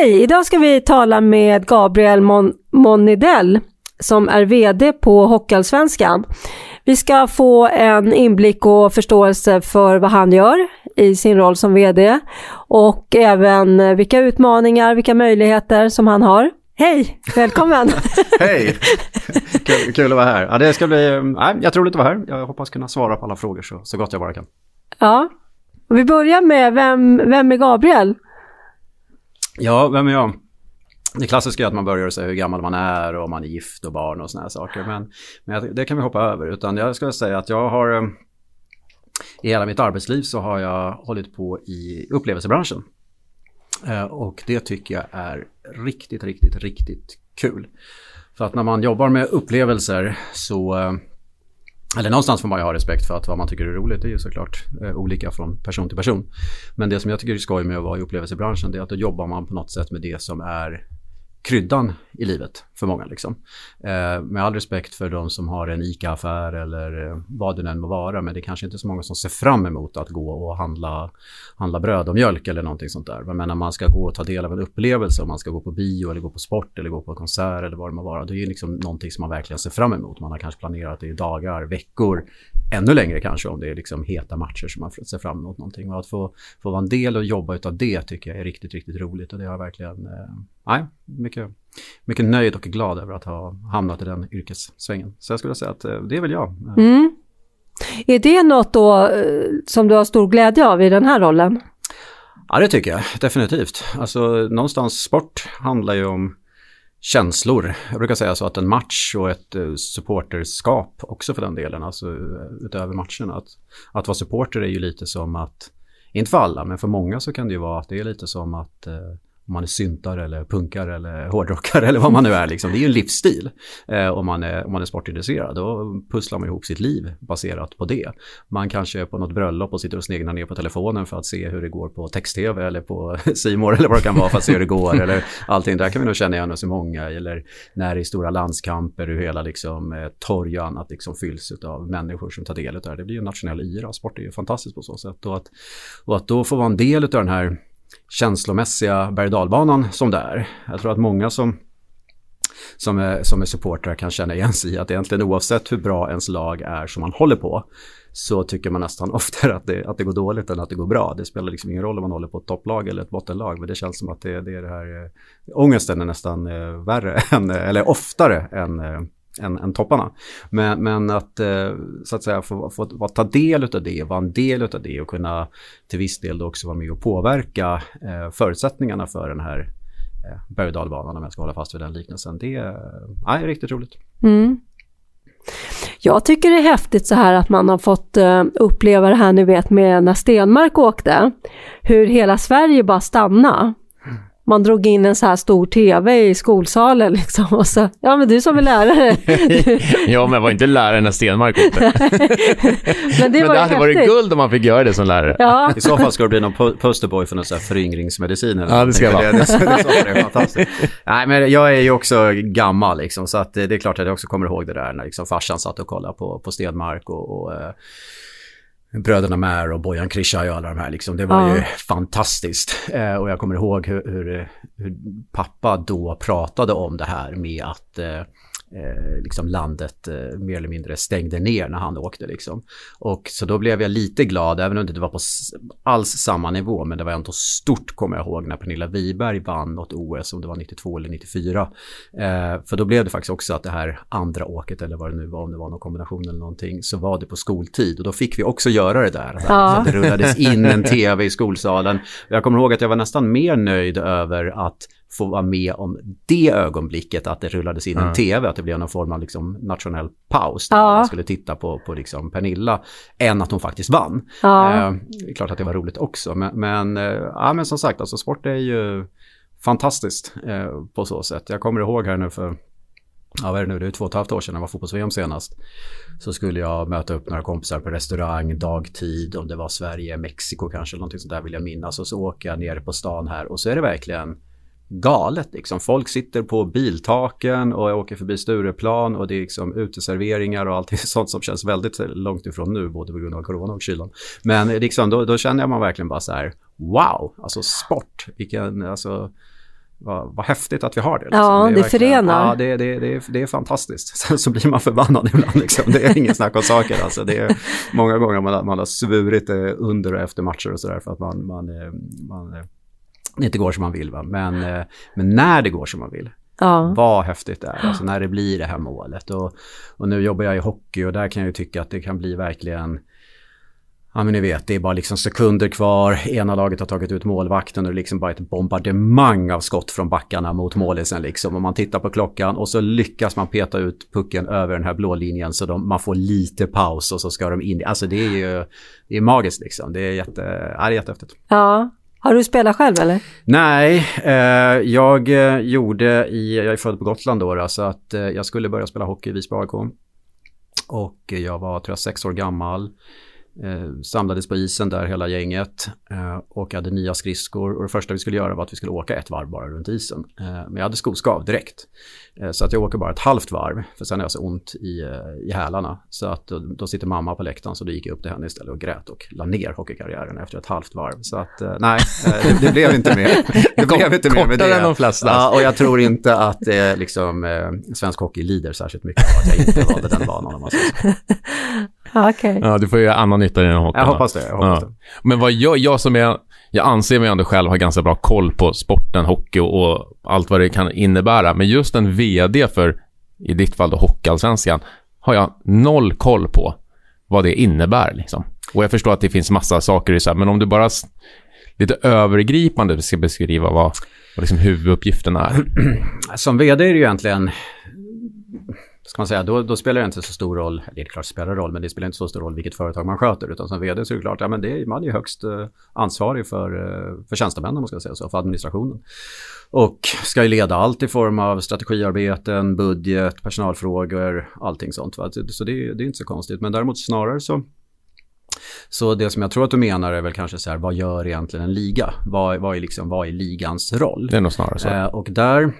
Hej! Idag ska vi tala med Gabriel Mon Monidell som är VD på Hockeyallsvenskan. Vi ska få en inblick och förståelse för vad han gör i sin roll som VD och även vilka utmaningar, vilka möjligheter som han har. Hej! Välkommen! Hej! Kul, kul, att vara här. Ja, det ska bli, nej, jag tror att vara här. Jag hoppas kunna svara på alla frågor så, så gott jag bara kan. Ja, och vi börjar med vem, vem är Gabriel? Ja, vem är jag? Det klassiska är att man börjar säga hur gammal man är och om man är gift och barn och såna här saker. Men, men det kan vi hoppa över. Utan jag skulle säga att jag har... Eh, I hela mitt arbetsliv så har jag hållit på i upplevelsebranschen. Eh, och det tycker jag är riktigt, riktigt, riktigt kul. För att när man jobbar med upplevelser så eh, eller någonstans får man ju ha respekt för att vad man tycker är roligt det är ju såklart eh, olika från person till person. Men det som jag tycker är skoj med att vara i upplevelsebranschen det är att då jobbar man på något sätt med det som är kryddan i livet för många. Liksom. Eh, med all respekt för de som har en ICA-affär eller eh, vad det än må vara. Men det är kanske inte så många som ser fram emot att gå och handla, handla bröd och mjölk eller någonting sånt där. Men när man ska gå och ta del av en upplevelse, om man ska gå på bio eller gå på sport eller gå på konsert eller vad det må vara. Det är ju liksom någonting som man verkligen ser fram emot. Man har kanske planerat det i dagar, veckor, ännu längre kanske om det är liksom heta matcher som man ser fram emot någonting. Och att få, få vara en del och jobba utav det tycker jag är riktigt, riktigt roligt. Och det har verkligen, eh, nej, mycket, mycket nöjd och glad över att ha hamnat i den yrkessvängen. Så jag skulle säga att eh, det är väl jag. Mm. Är det något då eh, som du har stor glädje av i den här rollen? Ja, det tycker jag definitivt. Alltså någonstans sport handlar ju om känslor. Jag brukar säga så att en match och ett eh, supporterskap också för den delen, alltså utöver matcherna. Att, att vara supporter är ju lite som att, inte för alla, men för många så kan det ju vara att det är lite som att eh, om man är syntare eller punkare eller hårdrockare eller vad man nu är. Liksom. Det är ju en livsstil eh, om, man är, om man är sportintresserad. Då pusslar man ihop sitt liv baserat på det. Man kanske är på något bröllop och sitter och sneglar ner på telefonen för att se hur det går på text-tv eller på Simor eller vad det kan vara för att se hur det går. eller allting. Där kan vi nog känna igen oss i många. Eller när det är stora landskamper, hur hela liksom, eh, torg och annat liksom fylls av människor som tar del av det. Det blir ju en nationell yra. Sport är ju fantastiskt på så sätt. Och att, och att då få vara en del av den här känslomässiga berg dalbanan som det är. Jag tror att många som, som, är, som är supportrar kan känna igen sig i att egentligen oavsett hur bra ens lag är som man håller på så tycker man nästan oftare att det, att det går dåligt än att det går bra. Det spelar liksom ingen roll om man håller på ett topplag eller ett bottenlag men det känns som att det, det är det här eh, ångesten är nästan eh, värre än, eller oftare än eh, än, än topparna. Men, men att eh, så att säga få, få, få ta del av det, vara en del av det och kunna till viss del också vara med och påverka eh, förutsättningarna för den här eh, berg och om jag ska hålla fast vid den liknelsen. Det är riktigt roligt. Mm. Jag tycker det är häftigt så här att man har fått uppleva det här ni vet med när Stenmark åkte. Hur hela Sverige bara stannade man drog in en så här stor tv i skolsalen liksom och så, ja men du som är lärare. ja men var inte lärare när Stenmark åkte. men det, men det hade varit guld om man fick göra det som lärare. Ja. I så fall ska det bli någon posterboy för någon så här föryngringsmedicin. Eller ja det ska vara. Det, det, det, det, fantastiskt. Nej men jag är ju också gammal liksom så att det är klart att jag också kommer ihåg det där när liksom farsan satt och kollade på, på Stenmark och, och eh, Bröderna Mär och Bojan Krishaj och alla de här liksom. Det var ja. ju fantastiskt. Eh, och jag kommer ihåg hur, hur, hur, pappa då pratade om det här med att eh, eh, liksom landet eh, mer eller mindre stängde ner när han åkte. Liksom. Och så då blev jag lite glad, även om det inte var på alls samma nivå, men det var ändå stort kommer jag ihåg när Pernilla Wiberg vann något OS, om det var 92 eller 94. Eh, för då blev det faktiskt också att det här andra åket, eller vad det nu var, om det var någon kombination eller någonting, så var det på skoltid. Och då fick vi också göra det där. Ja. Så det rullades in en tv i skolsalen. Jag kommer ihåg att jag var nästan mer nöjd över att få vara med om det ögonblicket att det rullades in en tv, att det blev någon form av liksom nationell paus. Där Ja. alla skulle titta på, på liksom Pernilla, än att hon faktiskt vann. Ja. Eh, det är klart att det var roligt också, men, men, eh, ja, men som sagt, alltså sport är ju fantastiskt eh, på så sätt. Jag kommer ihåg här nu för Ja, vad är det nu? Det är två och ett halvt år sedan jag var fotbolls-VM senast. Så skulle jag möta upp några kompisar på restaurang, dagtid, om det var Sverige, Mexiko kanske, eller någonting sånt där vill jag minnas. Och så åker jag ner på stan här och så är det verkligen galet liksom. Folk sitter på biltaken och jag åker förbi Stureplan och det är liksom uteserveringar och allting sånt som känns väldigt långt ifrån nu, både på grund av corona och kylan. Men liksom, då, då känner jag man verkligen bara så här, wow, alltså sport, vilken, alltså vad, vad häftigt att vi har det. Liksom. Ja, det verkligen- förenar. Ja, det, det, det, är, det är fantastiskt. Sen så blir man förbannad ibland. Liksom. Det är ingen snack om saker. Alltså, det är många gånger man, man har svurit eh, under och efter matcher och sådär för att man, man, eh, man eh, det inte går som man vill. Va? Men, eh, men när det går som man vill, Ja. vad häftigt det är. Alltså när det blir det här målet. Och, och nu jobbar jag i hockey och där kan jag ju tycka att det kan bli verkligen Ja men ni vet, det är bara liksom sekunder kvar. Ena laget har tagit ut målvakten och det är liksom bara ett bombardemang av skott från backarna mot målisen liksom. Och man tittar på klockan och så lyckas man peta ut pucken över den här blå linjen så de, man får lite paus och så ska de in. Alltså det är ju det är magiskt liksom. Det är, jätte, ja, det är jättehäftigt. ja. Har du spelat själv eller? Nej, eh, jag eh, gjorde i, jag är född på Gotland då, då så att eh, jag skulle börja spela hockey i Visby AIK. Och jag var, tror jag, sex år gammal. Eh, samlades på isen där hela gänget eh, och hade nya skridskor. Och det första vi skulle göra var att vi skulle åka ett varv bara runt isen. Eh, men jag hade skoskav direkt. Eh, så att jag åker bara ett halvt varv, för sen har jag så ont i, eh, i hälarna. Så att då, sitter mamma på läktaren, så då gick jag upp till henne istället och grät och la ner hockeykarriären efter ett halvt varv. Så att eh, nej, det, det blev inte mer. Det blev inte mer med Kortare det. än de flesta. Ja, och jag tror inte att liksom, svensk hockey lider särskilt mycket av att jag inte valde den banan. Om man säger så. Ja, okej. Ja, du får göra annan nytta i den hockeyn. Jag hoppas det. Jag hoppas Ja. det. Men vad jag, jag som är, jag anser mig ändå själv ha ganska bra koll på sporten, hockey och, och allt vad det kan innebära. Men just en vd för, i ditt fall då, Hockeyallsvenskan, har jag noll koll på vad det innebär liksom. Och jag förstår att det finns massa saker i så här, men om du bara lite övergripande ska beskriva vad, vad liksom huvuduppgiften är. Som vd är det ju egentligen, ska man säga, då, då spelar det inte så stor roll, eller det är klart det spelar roll, men det spelar inte så stor roll vilket företag man sköter, utan som vd så är det klart, ja men det är, man är högst eh, ansvarig för, eh, för tjänstemännen, om man ska säga så, för administrationen. Och ska ju leda allt i form av strategiarbeten, budget, personalfrågor, allting sånt. Va? Så det, är- det är inte så konstigt, men däremot snarare så så det som jag tror att du menar är väl kanske så här, vad gör egentligen en liga? Vad, vad, är, liksom, vad är ligans roll? Det är nog snarare så. Eh, och där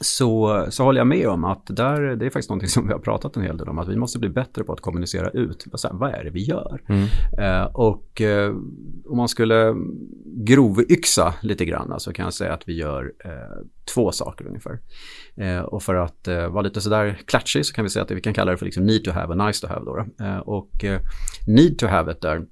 så, så håller jag med om att där, det är faktiskt någonting som vi har pratat en hel del om, att vi måste bli bättre på att kommunicera ut. Så här, vad är det vi gör? Mm. Eh, och eh, om man skulle grovyxa lite grann så kan jag säga att vi gör eh, två saker ungefär. Eh, och för att eh, vara lite sådär klatschig så kan vi säga att vi kan kalla det för liksom need to have och nice to have. Då. Eh, och need to have där,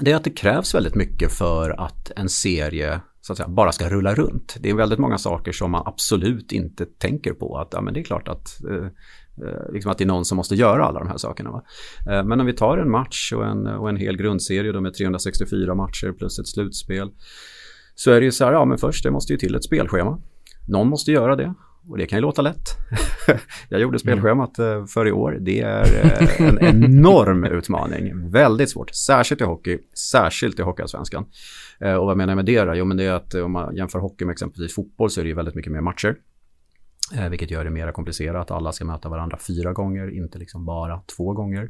det är att det krävs väldigt mycket för att en serie så att säga, bara ska rulla runt. Det är väldigt många saker som man absolut inte tänker på. Att ja, men det är klart att, eh, eh, liksom att det är någon som måste göra alla de här sakerna. Va? Eh, men om vi tar en match och en, och en hel grundserie då med 364 matcher plus ett slutspel. Så är det ju så här, ja men först det måste ju till ett spelschema. Någon måste göra det. Och det kan ju låta lätt. Jag gjorde spelschemat eh, för i år. Det är eh, en enorm utmaning. Väldigt svårt, särskilt i hockey, särskilt i Hockeyallsvenskan. Eh, Och vad menar jag med det då? Jo, men det är att om man jämför hockey med exempelvis fotboll så är det ju väldigt mycket mer matcher. Eh, vilket gör det mer komplicerat. Alla ska möta varandra fyra gånger, inte liksom bara två gånger.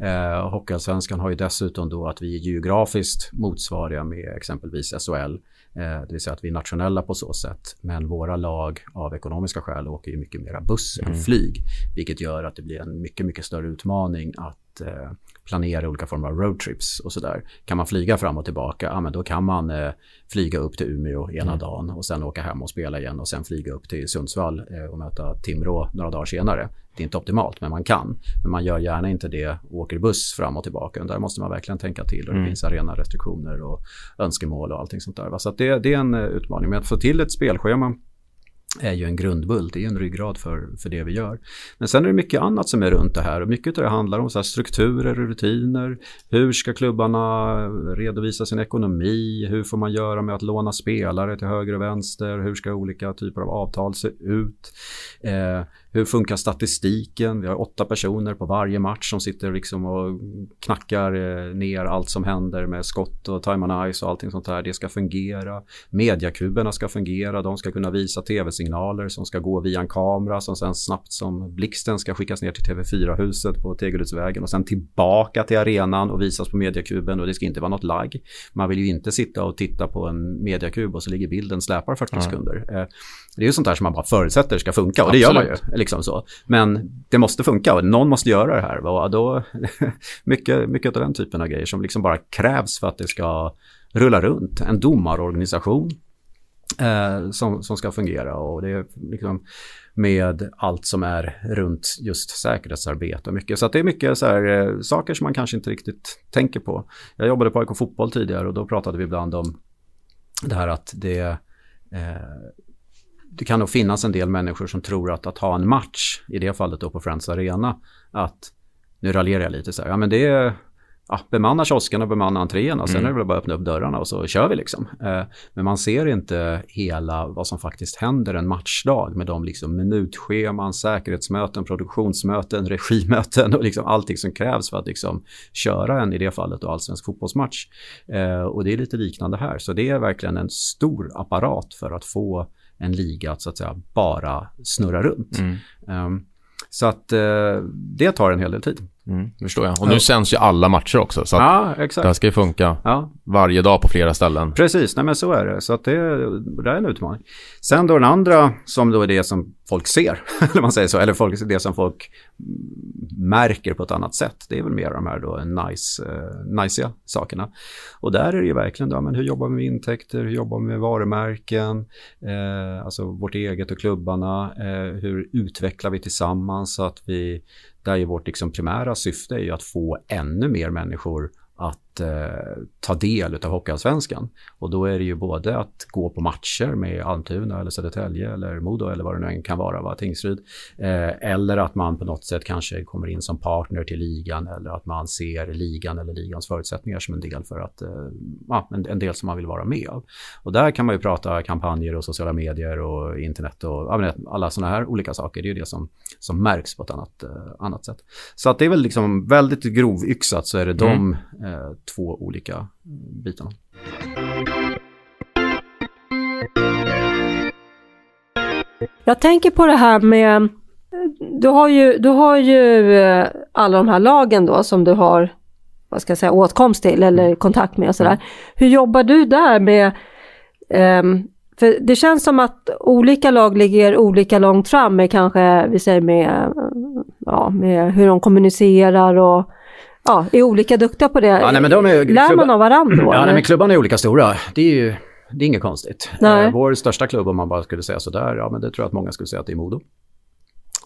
Eh, Hockeyallsvenskan har ju dessutom då att vi är geografiskt motsvariga med exempelvis SHL. Eh, det vill säga att vi är nationella på så sätt. Men våra lag av ekonomiska skäl åker ju mycket mera buss än flyg. Vilket gör att det blir en mycket, mycket större utmaning att eh, planera olika former av roadtrips och sådär. Kan man flyga fram och tillbaka, ja men då kan man eh, flyga upp till Umeå ena dagen och sen åka hem och spela igen och sen flyga upp till Sundsvall eh, och möta Timrå några dagar senare. Det är inte optimalt, men man kan. Men man gör gärna inte det och åker buss fram och tillbaka. Där måste man verkligen tänka till och det Mm. finns arena restriktioner och önskemål och allting sånt där. va. Så det, det är en eh, utmaning. Men att få till ett spelschema är ju en grundbult, det är en ryggrad för, för det vi gör. Men sen är det mycket annat som är runt det här och mycket av det handlar om så strukturer och rutiner. Hur ska klubbarna redovisa sin ekonomi? Hur får man göra med att låna spelare till höger och vänster? Hur ska olika typer av avtal se ut? Eh, hur funkar statistiken? Vi har åtta personer på varje match som sitter liksom och knackar eh, ner allt som händer med skott och time on ice och allting sånt där. Det ska fungera. Mediakuberna ska fungera. De ska kunna visa tv-signaler som ska gå via en kamera som sen snabbt som blixten ska skickas ner till TV4-huset på Tegeludsvägen och sen tillbaka till arenan och visas på mediakuben och det ska inte vara något lagg. Man vill ju inte sitta och titta på en mediakub och så ligger bilden släpar 40 mm. sekunder. Det är ju sånt där som man bara förutsätter ska funka och Absolut. det gör man ju. Liksom så. Men det måste funka och någon måste göra det här. Och då, mycket, mycket av den typen av grejer som liksom bara krävs för att det ska rulla runt. En domarorganisation eh, som, som ska fungera och det är liksom med allt som är runt just säkerhetsarbete och mycket. Så det är mycket så här, eh, saker som man kanske inte riktigt tänker på. Jag jobbade på AIK Fotboll tidigare och då pratade vi ibland om det här att det eh, det kan nog finnas en del människor som tror att att ha en match, i det fallet då på Friends Arena, att nu raljerar jag lite så här, ja men det är ja, bemanna kiosken och bemanna entréerna. Sen mm. är det väl bara att öppna upp dörrarna och så kör vi liksom. Eh, men man ser inte hela vad som faktiskt händer en matchdag med de liksom minutscheman, säkerhetsmöten, produktionsmöten, regimöten och liksom allting som krävs för att liksom köra en, i det fallet, då, allsvensk fotbollsmatch. Eh, och det är lite liknande här. Så det är verkligen en stor apparat för att få en liga att så att säga bara snurra runt. Mm. Um, så att uh, det tar en hel del tid. Mm, förstår jag. Och nu ja. sänds ju alla matcher också. Så ja, exakt. det här ska ju funka ja. varje dag på flera ställen. Precis, nej men så är det. Så att det, det är en utmaning. Sen då den andra som då är det som folk ser, eller man säger så, eller folk, det som folk märker på ett annat sätt. Det är väl mer de här då nice, uh, nicea sakerna. Och där är det ju verkligen då, men hur jobbar vi med intäkter, hur jobbar vi med varumärken, eh, alltså vårt eget och klubbarna, eh, hur utvecklar vi tillsammans så att vi där är vårt liksom primära syfte är ju att få ännu mer människor att eh, ta del av Hockeyallsvenskan. Och då är det ju både att gå på matcher med Almtuna eller Södertälje eller Modo eller vad det nu än kan vara, va, Tingsryd. Eh, eller att man på något sätt kanske kommer in som partner till ligan eller att man ser ligan eller ligans förutsättningar som en del för att, eh, en, en, del som man vill vara med av. Och där kan man ju prata kampanjer och sociala medier och internet och ja, alla sådana här olika saker. Det är ju det som, som märks på ett annat, eh, annat sätt. Så att det är väl liksom väldigt grovyxat så är det mm. de eh, två olika bitarna. Jag tänker på det här med, du har ju, du har ju eh, alla de här lagen då som du har vad ska jag säga, åtkomst till eller kontakt med och sådär. Mm. Hur jobbar du där med um, för det känns som att olika lag ligger olika långt fram med kanske, vi säger med, ja, med hur de kommunicerar och ja, är olika duktiga på det. Ja, nej, men de är, Lär klubba... man av varandra då? Ja, nej, men klubbarna är olika stora. Det är ju det är inget konstigt. Nej. Eh, vår största klubb, om man bara skulle säga sådär, ja men det tror jag att många skulle säga att det är Modo.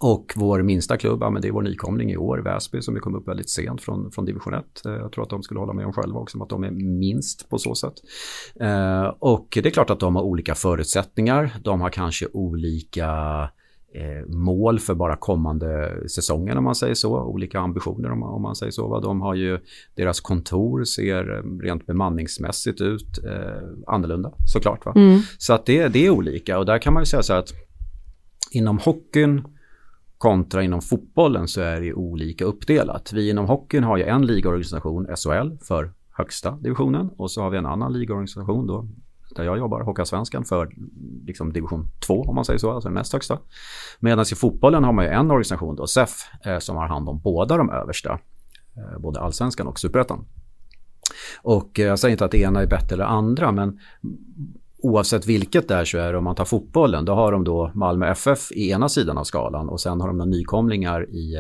Och vår minsta klubb, ja, men det är vår nykomling i år, Väsby, som vi kom upp väldigt sent från, från division 1. Eh, jag tror att de skulle hålla med om själva också, att de är minst på så sätt. Eh, och det är klart att de har olika förutsättningar. De har kanske olika mål för bara kommande säsongen om man säger så. Olika ambitioner om, om man säger så. De har ju, deras kontor ser rent bemanningsmässigt ut eh, annorlunda såklart. Va? Mm. Så att det, det är olika och där kan man ju säga så här att inom hockeyn kontra inom fotbollen så är det olika uppdelat. Vi inom hockeyn har ju en ligaorganisation, SHL, för högsta divisionen och så har vi en annan ligaorganisation då, där jag jobbar, Hockeyallsvenskan, för liksom division 2 om man säger så, alltså den näst högsta. Medan i fotbollen har man ju en organisation då, SEF, eh, som har hand om båda de översta, eh, både allsvenskan och superettan. Och eh, jag säger inte att det ena är bättre eller andra, men oavsett vilket det är så är det om man tar fotbollen, då har de då Malmö FF i ena sidan av skalan och sen har de några nykomlingar i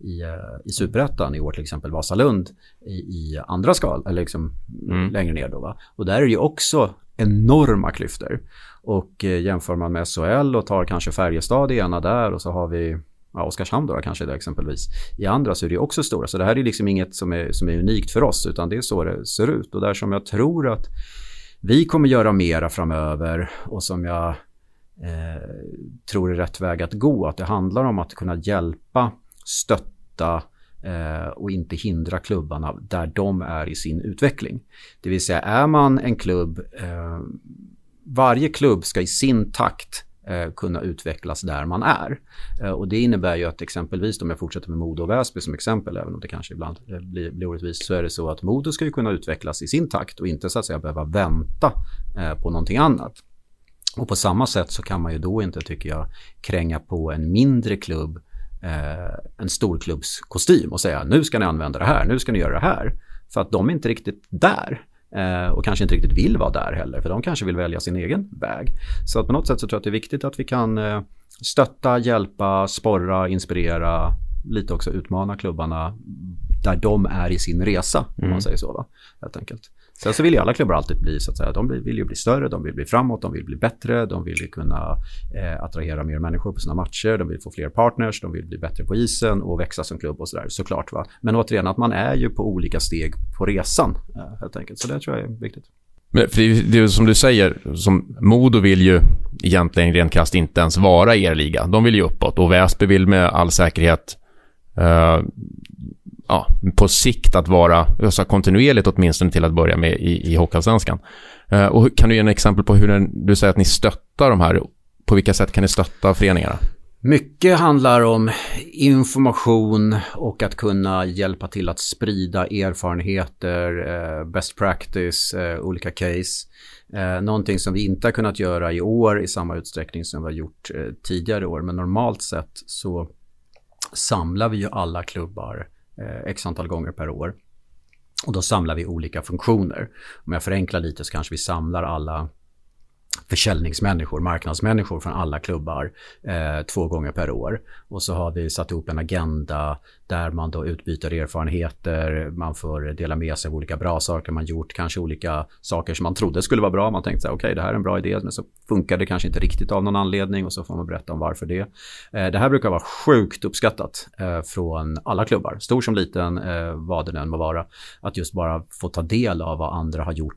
i, i superettan i år till exempel Vasalund i, i andra skal, eller liksom mm. längre ner då. Va? Och där är det ju också enorma klyftor. Och eh, jämför man med SHL och tar kanske Färjestad i ena där och så har vi ja, Oskarshamn då kanske det exempelvis. I andra så är det också stora. Så det här är liksom inget som är, som är unikt för oss utan det är så det ser ut. Och där som jag tror att vi kommer göra mera framöver och som jag eh, tror är rätt väg att gå. Att det handlar om att kunna hjälpa, stötta Eh, och inte hindra klubbarna där de är i sin utveckling. Det vill säga är man en klubb, eh, varje klubb ska i sin takt eh, kunna utvecklas där man är. Eh, och det innebär ju att exempelvis om jag fortsätter med Modo och Väsby som exempel, även om det kanske ibland eh, blir, blir orättvist, så är det så att Modo ska ju kunna utvecklas i sin takt och inte så att säga behöva vänta eh, på någonting annat. Och på samma sätt så kan man ju då inte, tycker jag, kränga på en mindre klubb en storklubbskostym och säga nu ska ni använda det här, nu ska ni göra det här. För att de är inte riktigt där. Eh, och kanske inte riktigt vill vara där heller, för de kanske vill välja sin egen väg. Så att på något sätt så tror jag att det är viktigt att vi kan eh, stötta, hjälpa, sporra, inspirera, lite också utmana klubbarna där de är i sin resa, om man mm. säger så. Va? Helt enkelt. Sen så vill ju alla klubbar alltid bli, så att säga, de vill ju bli större, de vill bli framåt, de vill bli bättre, de vill ju kunna eh, attrahera mer människor på sina matcher, de vill få fler partners, de vill bli bättre på isen och växa som klubb och sådär, såklart. Va? Men återigen, att man är ju på olika steg på resan, eh, helt enkelt. Så det tror jag är viktigt. Men för det är som du säger, som Modo vill ju egentligen rent krasst inte ens vara er liga. De vill ju uppåt och Väsby vill med all säkerhet eh, ja, på sikt att vara, alltså kontinuerligt åtminstone till att börja med i, i Hockeyallsvenskan. Eh, och kan du ge en exempel på hur den, du säger att ni stöttar de här, på vilka sätt kan ni stötta föreningarna? Mycket handlar om information och att kunna hjälpa till att sprida erfarenheter, eh, best practice, eh, olika case. Eh, någonting som vi inte har kunnat göra i år i samma utsträckning som vi har gjort tidigare år. Men normalt sett så samlar vi ju alla klubbar Eh, Eh, x antal gånger per år. Och då samlar vi olika funktioner. Om jag förenklar lite så kanske vi samlar alla försäljningsmänniskor, marknadsmänniskor från alla klubbar eh, två gånger per år. Och så har vi satt ihop en agenda där man då utbyter erfarenheter, man får dela med sig av olika bra saker man gjort, kanske olika saker som man trodde skulle vara bra. Man tänkte så här, okej okay, det här är en bra idé, men så funkar det kanske inte riktigt av någon anledning och så får man berätta om varför det. Eh, det här brukar vara sjukt uppskattat eh, från alla klubbar, stor som liten, eh, vad det än må vara. Att just bara få ta del av vad andra har gjort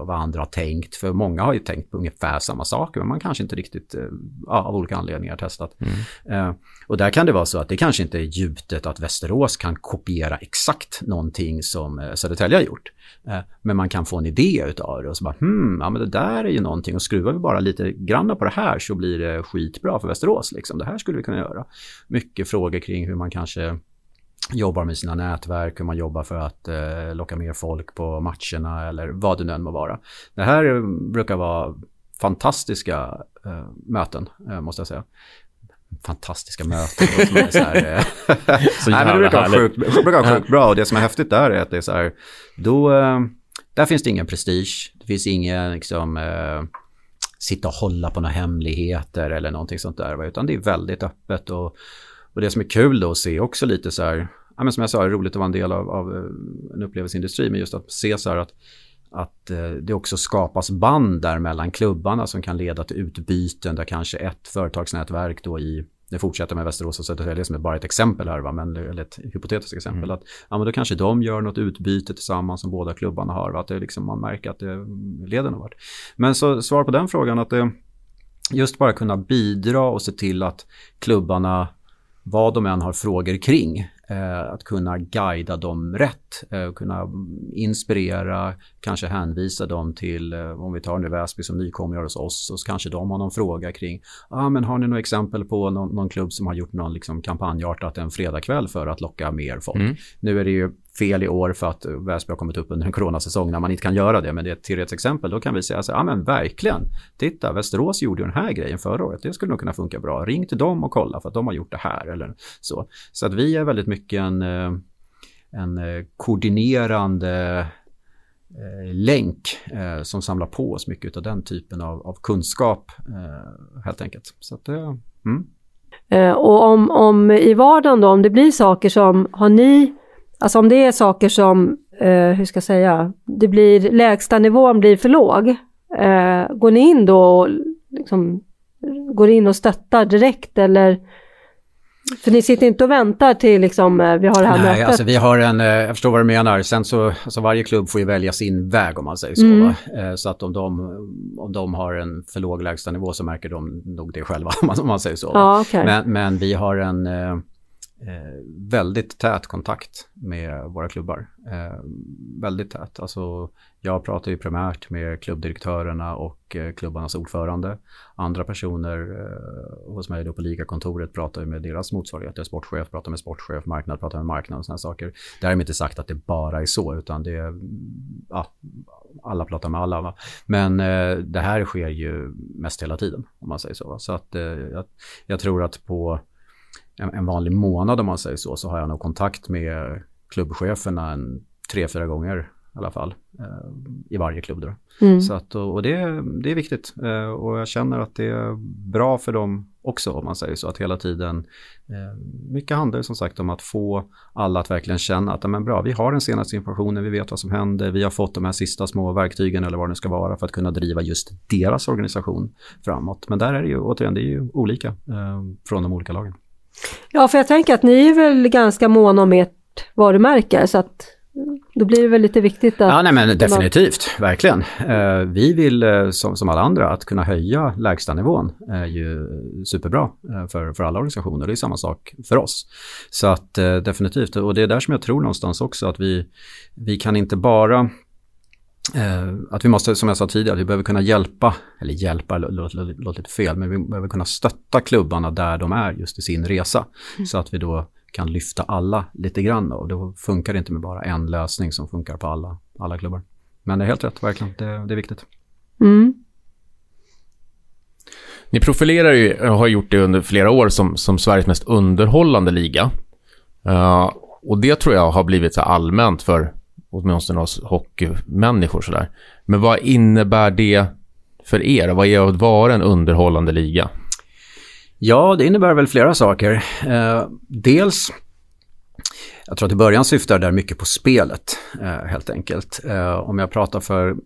och vad andra har tänkt. För många har ju tänkt på ungefär samma saker, men man kanske inte riktigt, av olika anledningar testat. Mm. Och där kan det vara så att det kanske inte är gjutet att Västerås kan kopiera exakt någonting som eh, Södertälje har gjort. Eh, men man kan få en idé utav det och så bara hmm, ja men det där är ju någonting och skruvar vi bara lite grann på det här så blir det skitbra för Västerås liksom. Det här skulle vi kunna göra. Mycket frågor kring hur man kanske jobbar med sina nätverk, hur man jobbar för att eh, locka mer folk på matcherna eller vad det nu än må vara. Det här brukar vara fantastiska eh, möten, eh, måste jag säga fantastiska möten. Som är så här, eh, så Nej, men det brukar vara sjukt, brukar sjukt bra. Och det som är häftigt där är att det är så här, då, eh, där finns det ingen prestige, det finns ingen liksom, eh, sitta och hålla på några hemligheter eller någonting sånt där, utan det är väldigt öppet och, och det som är kul då att se också lite så här, ja, men som jag sa, det är roligt att vara en del av, av en upplevelseindustri, men just att se så här att att eh, det också skapas band där mellan klubbarna som kan leda till utbyten där kanske ett företagsnätverk då i det fortsätter med Västerås och Södertälje som är bara ett exempel här, va? Men, eller ett hypotetiskt exempel. Mm. Att, ja, men då kanske de gör något utbyte tillsammans som båda klubbarna har. Va? Att det liksom, man märker att det leder någon vart. Men så svar på den frågan att det, just bara kunna bidra och se till att klubbarna, vad de än har frågor kring, Eh, att kunna guida dem rätt, eh, kunna inspirera, kanske hänvisa dem till, eh, om vi tar nu Väsby som nykomlingar hos oss, så kanske de har någon fråga kring, ah, men har ni några exempel på någon, någon klubb som har gjort någon liksom kampanjartat en fredagkväll för att locka mer folk? Mm. Nu är det ju fel i år för att eh, Väsby har kommit upp under en coronasäsong när man inte kan göra det. Men det är ett teoretiskt exempel. Då kan vi säga så ja men verkligen. Titta, Västerås gjorde ju den här grejen förra året. Det skulle nog kunna funka bra. Ring till dem och kolla för att de har gjort det här eller så. Så att vi är väldigt mycket en, eh, en eh, koordinerande länk som samlar på oss mycket av den typen av, av kunskap helt enkelt. Så att, mm. Och om, om i vardagen då, om det blir saker som, har ni Alltså om det är saker som, eh, hur ska jag säga, det blir, lägsta nivån blir för låg. Eh, går ni in då och liksom, går in och stöttar direkt eller För ni sitter inte och väntar till liksom, eh, vi har det här Nej, mötet? alltså vi har en, eh, jag förstår vad du menar. Sen så, alltså varje klubb får ju välja sin väg om man säger så. Mm. Eh, Så att om de, om de har en för låg lägstanivå så märker de nog det själva om man, säger så. Ja, okej. Men, men vi har en eh, väldigt tät kontakt med våra klubbar. Eh, väldigt tät. Alltså, jag pratar ju primärt med klubbdirektörerna och eh, klubbarnas ordförande. Andra personer eh, hos mig då på ligakontoret pratar ju med deras motsvarigheter. Sportchef pratar med sportchef, marknad pratar med marknad och sådana saker. Därmed inte sagt att det bara är så, utan det är, ja, alla pratar med alla. Va? Men eh, det här sker ju mest hela tiden, om man säger så. Va? Så att eh, jag, jag tror att på en, en vanlig månad om man säger så, så har jag nog kontakt med klubbcheferna en tre, fyra gånger i alla fall. Eh, I varje klubb. Mm. Så att, och det, det är viktigt. Eh, och jag känner att det är bra för dem också om man säger så. Att hela tiden, eh, mycket handlar som sagt om att få alla att verkligen känna att men bra, vi har den senaste informationen, vi vet vad som händer, vi har fått de här sista små verktygen eller vad det nu ska vara för att kunna driva just deras organisation framåt. Men där är det ju, återigen, det är ju olika från de olika lagen. Ja, för jag tänker att ni är väl ganska måna om ert varumärke, så att då blir det väl lite viktigt att... Ja, nej men definitivt, verkligen. Eh, vi vill eh, som, som alla andra att kunna höja lägstanivån är ju superbra eh, för, för alla organisationer. Det är samma sak för oss. Så att eh, definitivt, och det är där som jag tror någonstans också att vi, vi kan inte bara Eh, att vi måste, som jag sa tidigare, vi behöver kunna hjälpa, eller hjälpa låter låt, låt, låt lite fel, men vi behöver kunna stötta klubbarna där de är just i sin resa. Så att vi då kan lyfta alla lite grann och då funkar det inte med bara en lösning som funkar på alla, alla klubbar. Men det är helt rätt, verkligen. Det, det är viktigt. Mm. Ni profilerar ju, har gjort det under flera år, som, som Sveriges mest underhållande liga. Eh, och det tror jag har blivit så allmänt för åtminstone oss hockeymänniskor sådär. Men vad innebär det för er? Vad är att vara en underhållande liga? Ja, det innebär väl flera saker. Eh, dels, jag tror att i början syftar det där mycket på spelet, eh, helt enkelt. Eh, om jag pratar för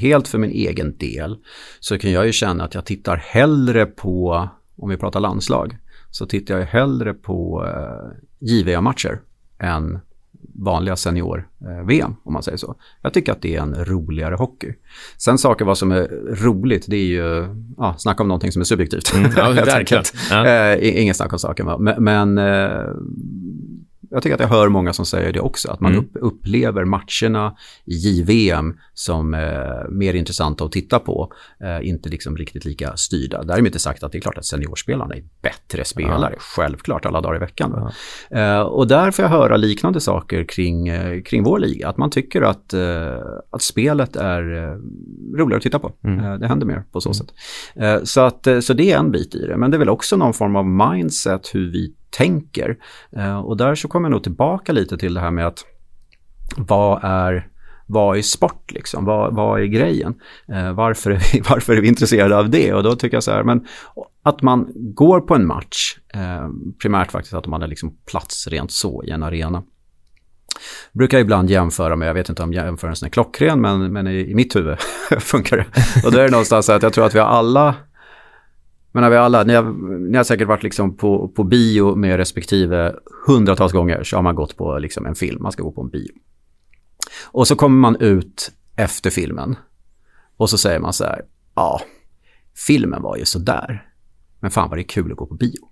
helt för min egen del så kan jag ju känna att jag tittar hellre på, om vi pratar landslag, så tittar jag hellre på eh, JVM-matcher än vanliga senior-VM, om man säger så. Jag tycker att det är en roligare hockey. Sen saker vad som är roligt, det är ju, ja, snacka om någonting som är subjektivt. Mm, ja, verkligen. Ja. Eh, inget snack om saken, men, men eh, jag tycker att jag hör många som säger det också, att man Mm. upp, upplever matcherna i JVM som eh, mer intressanta att titta på, eh, inte liksom riktigt lika styrda. Därmed inte sagt att det är klart att seniorspelarna är bättre spelare, självklvklart alla dagar i veckan. va. Eh, och där får jag höra liknande saker kring, eh, kring vår liga, att man tycker att, eh, att spelet är eh, roligare att titta på. Eh, det händer mer på så sätt. Eh, så, att, så det är en bit i det, men det är väl också någon form av mindset hur vi tänker. Eh, och där så kommer jag nog tillbaka lite till det här med att vad är, vad är sport liksom? Vad, vad är grejen? Eh, varför, är vi, varför är vi intresserade av det? Och då tycker jag så här, men att man går på en match, eh, primärt faktiskt att man är liksom plats rent så i en arena. Brukar ibland jämföra med, jag vet inte om jämförelsen är klockren, men, men i, i mitt huvud funkar det. Och då är det någonstans så att jag tror att vi har alla men vi alla, ni har, ni har säkert varit liksom på, på bio med respektive hundratals gånger så har man gått på liksom en film, man ska gå på en bio. Och så kommer man ut efter filmen och så säger man så här, ja, filmen var ju sådär, men fan var det kul att gå på bio.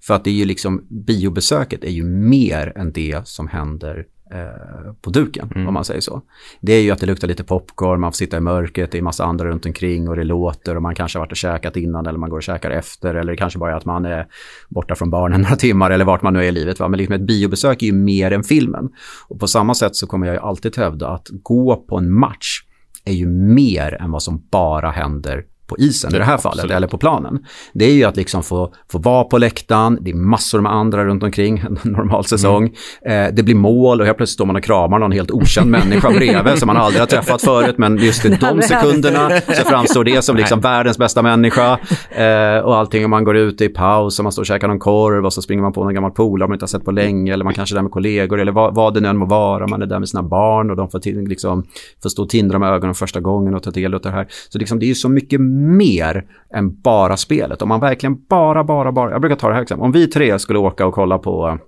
För att det är ju liksom, biobesöket är ju mer än det som händer eh, på duken, om man säger så. Det är ju att det luktar lite popcorn, man får sitta i mörkret, det är massa andra runt omkring och det låter och man kanske har varit och käkat innan eller man går och käkar efter eller det kanske bara är att man är borta från barnen några timmar eller vart man nu är i livet. Va? Men liksom ett biobesök är ju mer än filmen. Och på samma sätt så kommer jag ju alltid hävda att gå på en match är ju mer än vad som bara händer på isen i det här fallet, eller på planen. Det är ju att liksom få, få vara på läktaren, det är massor med andra runt omkring en normal säsong. Eh, det blir mål och helt plötsligt står man och kramar någon helt okänd människa bredvid som man aldrig har träffat förut, men just i de sekunderna så framstår det som liksom världens bästa människa. Eh, och allting, om man går ut i paus och man står och käkar någon korv och så springer man på någon gammal polare man inte har sett på länge, eller man kanske är där med kollegor, eller vad, vad det nu än må vara, man är där med sina barn och de får, till, liksom, får stå och tindra med ögonen första gången och ta del av det här. Så liksom, det är ju så mycket mer än bara spelet. Om man verkligen bara, bara, bara, jag brukar ta det här exempel. Om vi tre skulle åka och kolla på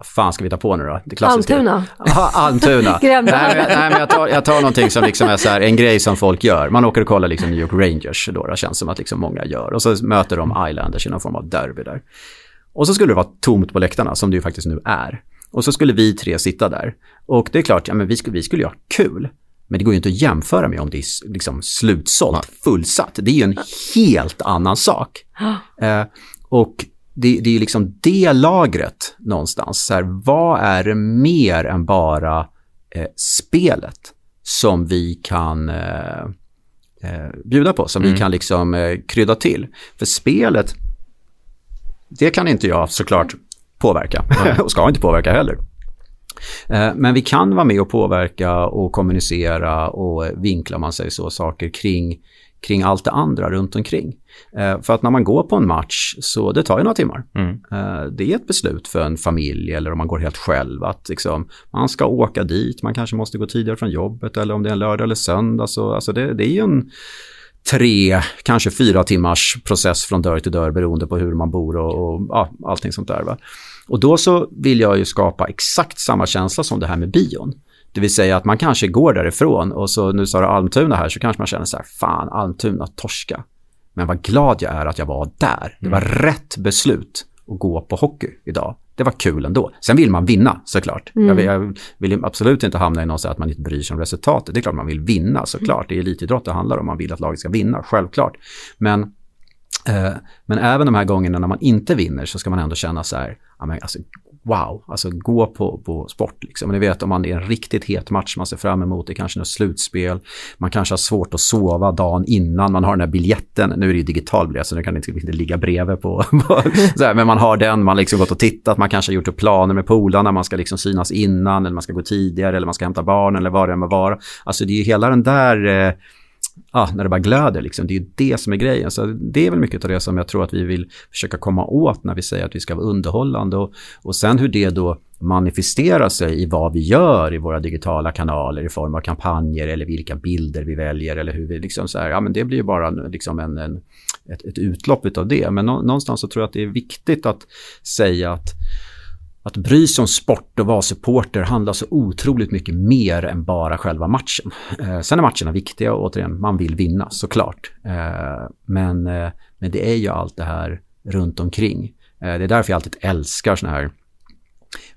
vad fan ska vi ta på nu då? Det klassiska. Almtuna. Almtuna. nej, nej, men jag tar, jag tar någonting som liksom är så här, en grej som folk gör. Man åker och kollar liksom New York Rangers då, det känns som att liksom många gör. Och så möter de Islanders i någon form av derby där. Och så skulle det vara tomt på läktarna, som det ju faktiskt nu är. Och så skulle vi tre sitta där. Och det är klart, ja, men vi, skulle, vi skulle ju ha kul. Men det går ju inte att jämföra med om det är liksom slutsålt, fullsatt. Det är ju en helt annan sak. Eh, och det, det är liksom det lagret någonstans. Så här, vad är det mer än bara eh, spelet som vi kan eh, eh bjuda på, som mm. vi kan liksom eh, krydda till? För spelet, det kan inte jag såklart påverka och ska inte påverka heller. Eh, men vi kan vara med och påverka och kommunicera och vinkla, man säger så, saker kring, kring allt det andra runt omkring. Eh, för att när man går på en match så det tar ju några timmar. Mm. Eh, det är ett beslut för en familj eller om man går helt själv att liksom, man ska åka dit, man kanske måste gå tidigare från jobbet eller om det är en lördag eller söndag. Så, alltså det, det är ju en tre, kanske fyra timmars process från dörr till dörr beroende på hur man bor och, och ja, allting sånt där. Va? Och då så vill jag ju skapa exakt samma känsla som det här med bion. Det vill säga att man kanske går därifrån och så nu sa du Almtuna här så kanske man känner så här, fan Almtuna torska. Men vad glad jag är att jag var där. Det var mm. rätt beslut att gå på hockey idag. Det var kul ändå. Sen vill man vinna såklart. Mm. Jag, vill, jag, vill, absolut inte hamna i någon så att man inte bryr sig om resultatet. Det är klart man vill vinna såklart. Det är elitidrott det handlar om. Man vill att laget ska vinna, självklart. Men, Eh, men även de här gångerna när man inte vinner så ska man ändå känna så här, ja, men alltså, wow, alltså gå på, på sport. Liksom. Men ni vet om man är en riktigt het match man ser fram emot, det är kanske något slutspel, man kanske har svårt att sova dagen innan, man har den här biljetten, nu är det ju digital biljett så nu kan det inte, inte ligga bredvid på, så här, men man har den, man har liksom gått och tittat, man kanske har gjort upp planer med polarna, man ska liksom synas innan, eller man ska gå tidigare, eller man ska hämta barn, eller vad det än må vara. Alltså det är ju hela den där eh, ah, när det bara glöder. Liksom. Det är ju det som är grejen. Så det är väl mycket av det som jag tror att vi vill försöka komma åt när vi säger att vi ska vara underhållande. Och, och sen hur det då manifesterar sig i vad vi gör i våra digitala kanaler i form av kampanjer eller vilka bilder vi väljer eller hur vi liksom så här, ja men det blir ju bara liksom en, en ett, ett utlopp av det. Men någonstans så tror jag att det är viktigt att säga att att bry sig om sport och vara supporter handlar så otroligt mycket mer än bara själva matchen. Eh, sen är matcherna viktiga och återigen, man vill vinna såklart. Eh, men, eh, men det är ju allt det här runt omkring. Eh, det är därför jag alltid älskar såna här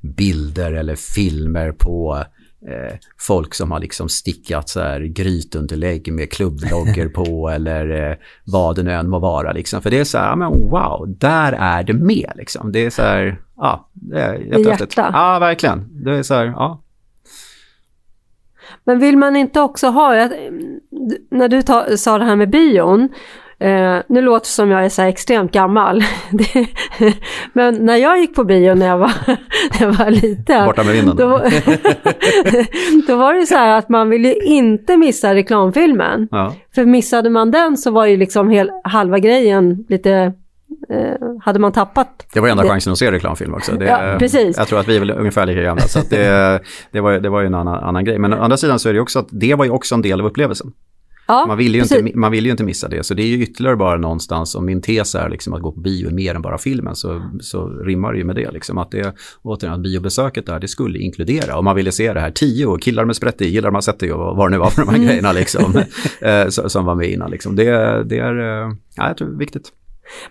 bilder eller filmer på eh, folk som har liksom stickat så här grytunderlägg med klubbloggor på eller eh, vad det nu än må vara. Liksom. För det är så här, men wow, där är det med liksom. Det är så här, ja, det är jättehäftigt. Ja, verkligen. Det är så här, ja. Men vill man inte också ha, när du ta, sa det här med bion, Eh, nu låter det som jag är så extremt gammal. men när jag gick på bio när jag var, när jag var liten. Borta med vinden. Då, då var det så här att man ville inte missa reklamfilmen. Ja. För missade man den så var ju liksom hel, halva grejen lite hade man tappat... Det var enda det. chansen att se reklamfilm också. Det, ja, precis. Jag tror att vi är väl ungefär lika gamla, så det, det, var, det var ju en annan, annan grej. Men å andra sidan så är det också att det var ju också en del av upplevelsen. Ja, man, vill ju inte, man vill ju inte missa det, så det är ju ytterligare bara någonstans, om min tes är liksom att gå på bio är mer än bara filmen, så, så rimmar det ju med det. Liksom, att det återigen, att biobesöket där, det skulle inkludera, om man ville se det här, tio killar med sprätt i, gillar man sett det och vad det nu var för de här mm. grejerna liksom, eh, som var med innan. Liksom. Det, det är, eh, ja, jag tror det är viktigt.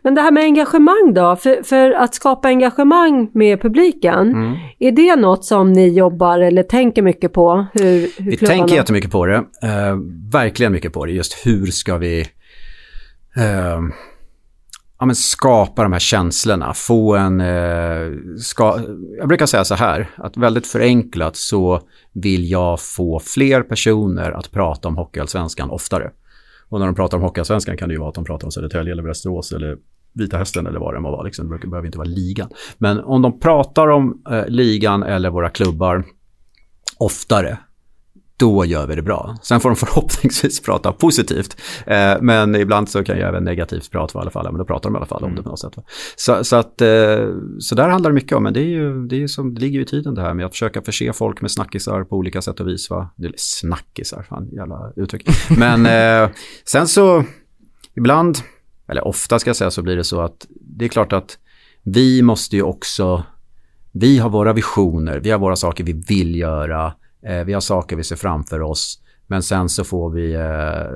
Men det här med engagemang då, för, för att skapa engagemang med publiken, mm. är det något som ni jobbar eller tänker mycket på? Hur, hur vi klubbarna... tänker jättemycket på det, uh, verkligen mycket på det, just hur ska vi uh, ja, men skapa de här känslorna, få en... Uh, ska, jag brukar säga så här, att väldigt förenklat så vill jag få fler personer att prata om Hockeyallsvenskan oftare. Och när de pratar om Hockeyallsvenskan kan det ju vara att de pratar om Södertälje eller Västerås eller Vita Hästen eller vad det må vara. Liksom. Det behöver inte vara ligan. Men om de pratar om eh, ligan eller våra klubbar oftare, då gör vi det bra. Sen får de förhoppningsvis prata positivt. Eh, men ibland så kan jag även negativt prata i alla fall. Men då pratar de i alla fall om det på något sätt. Så, så, att, eh, så där handlar det mycket om. Men det, är ju, det, är som, det ligger ju i tiden det här med att försöka förse folk med snackisar på olika sätt och vis. Va? Eller snackisar, fan jävla uttryck. Men eh, sen så ibland, eller ofta ska jag säga, så blir det så att det är klart att vi måste ju också, vi har våra visioner, vi har våra saker vi vill göra, vi har saker vi ser framför oss. Men sen så får vi eh,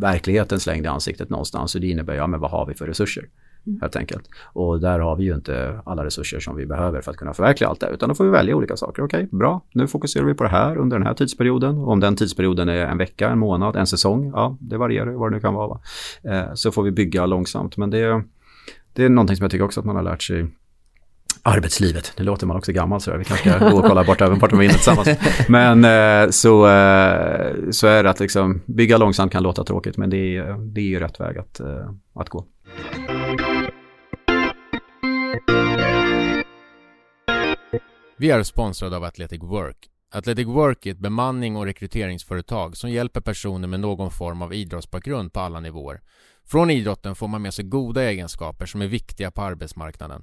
verkligheten slängd i ansiktet någonstans och det innebär, ja men vad har vi för resurser? Mm. Helt enkelt. Och där har vi ju inte alla resurser som vi behöver för att kunna förverkliga allt det. Utan då får vi välja olika saker. Okej, okay, bra. Nu fokuserar vi på det här under den här tidsperioden. Och om den tidsperioden är en vecka, en månad, en säsong. Ja, det varierar vad det nu kan vara. Eh, så får vi bygga långsamt. Men det, det är någonting som jag tycker också att man har lärt sig arbetslivet. Nu låter man också gammal så Vi kanske ska gå och kolla bort över vart de är inne tillsammans. Men eh, så, eh, så är det att liksom, bygga långsamt kan låta tråkigt men det är, det är ju rätt väg att, eh, att gå. Vi är sponsrade av Athletic Work. Athletic Work är ett bemanning och rekryteringsföretag som hjälper personer med någon form av idrottsbakgrund på alla nivåer. Från idrotten får man med sig goda egenskaper som är viktiga på arbetsmarknaden.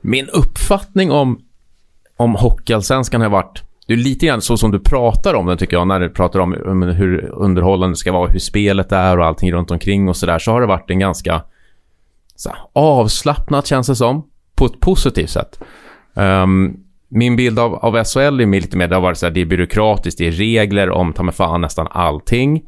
Min uppfattning om, om Hockeyallsvenskan har varit det är lite grann så som du pratar om den tycker jag, när du pratar om hur underhållande det ska vara, hur spelet är och allting runt omkring och sådär, så har det varit en ganska så här, avslappnat känns det som, på ett positivt sätt. Um, min bild av, av SHL är lite mer, det har varit så här, det är byråkratiskt, det är regler om ta mig fan nästan allting.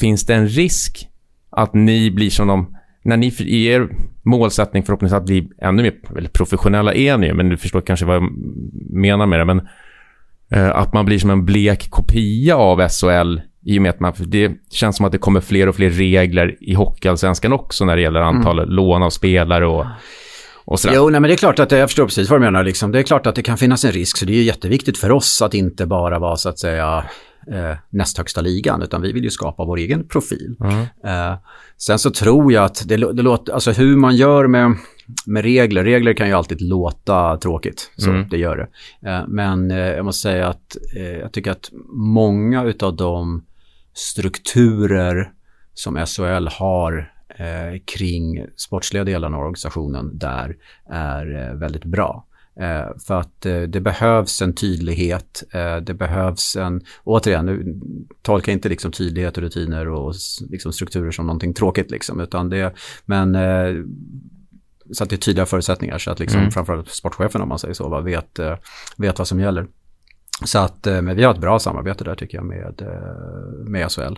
Finns det en risk att ni blir som de, när ni i er målsättning förhoppningsvis att bli ännu mer, eller professionella är ni men du förstår kanske vad jag menar med det, men Eh, att man blir som en blek kopia av SHL i och med att man, det känns som att det kommer fler och fler regler i Hockeyallsvenskan också när det gäller antalet mm. lån av spelare och, och sådär. Jo, nej, men det är klart att jag förstår precis vad du menar. Liksom. Det är klart att det kan finnas en risk, så det är jätteviktigt för oss att inte bara vara så att säga eh, näst högsta ligan, utan vi vill ju skapa vår egen profil. Mm. Eh, sen så tror jag att det, det låter, alltså hur man gör med med regler, regler kan ju alltid låta tråkigt, så mm. det gör det. Eh, men eh, jag måste säga att eh, jag tycker att många utav de strukturer som SHL har kring sportsliga delarna av organisationen där är väldigt bra. För att det behövs en tydlighet, det behövs en, återigen, nu tolka inte liksom tydlighet och rutiner och liksom strukturer som någonting tråkigt liksom, utan det, men så att det är tydliga förutsättningar så att liksom, mm. framförallt sportchefen om man säger så, vet, eh, vet vad som gäller. Så att, eh, men vi har ett bra samarbete där tycker jag med, eh, med SHL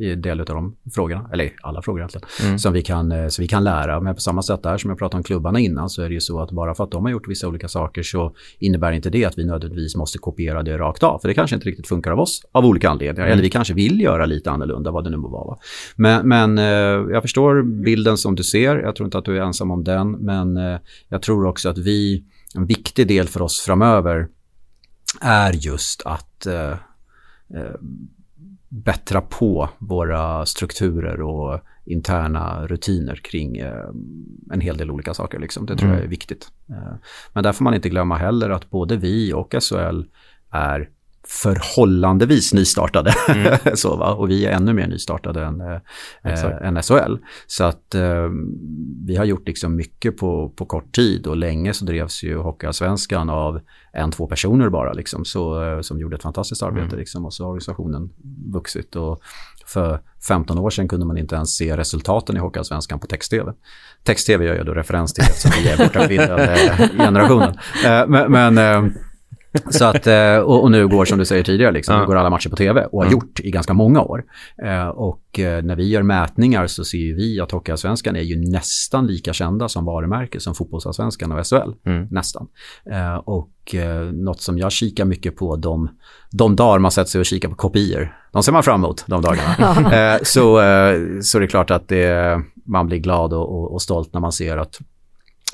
i del av de frågorna, eller alla frågor egentligen, mm. som vi kan, så vi kan lära. Men på samma sätt där som jag pratade om klubbarna innan så är det ju så att bara för att de har gjort vissa olika saker så innebär inte det att vi nödvändigtvis måste kopiera det rakt av. För det kanske inte riktigt funkar av oss av olika anledningar. Mm. Eller vi kanske vill göra lite annorlunda, vad det nu må vara. Men, men jag förstår bilden som du ser. Jag tror inte att du är ensam om den. Men jag tror också att vi, en viktig del för oss framöver är just att eh, eh, bättra på våra strukturer och interna rutiner kring eh, en hel del olika saker. Liksom. Det tror mm. jag är viktigt. Eh, men där får man inte glömma heller att både vi och SHL är förhållandevis nystartade. Mm. så, va? Och vi är ännu mer nystartade än, eh, än SHL. Så att eh, vi har gjort liksom mycket på, på kort tid och länge så drevs ju Hockeyallsvenskan av en, två personer bara liksom, så, eh, som gjorde ett fantastiskt arbete. Mm. Liksom, och så har organisationen vuxit. Och för 15 år sedan kunde man inte ens se resultaten i Hockeyallsvenskan på text-tv. Text-tv gör jag då referens till eftersom vi är borta generationen. Eh, men, men eh, så att, eh, och, och, nu går som du säger tidigare, liksom, ja. nu går alla matcher på tv och har mm. gjort i ganska många år. Eh, och eh, när vi gör mätningar så ser vi att Hockeyallsvenskan är ju nästan lika kända som varumärke som fotbollsallsvenskan och SHL. Mm. Nästan. och något som jag kikar mycket på de, de dagar man sätter sig och kikar på kopior. De ser man fram emot de dagarna. så, så är det klart att det, man blir glad och, och, och stolt när man ser att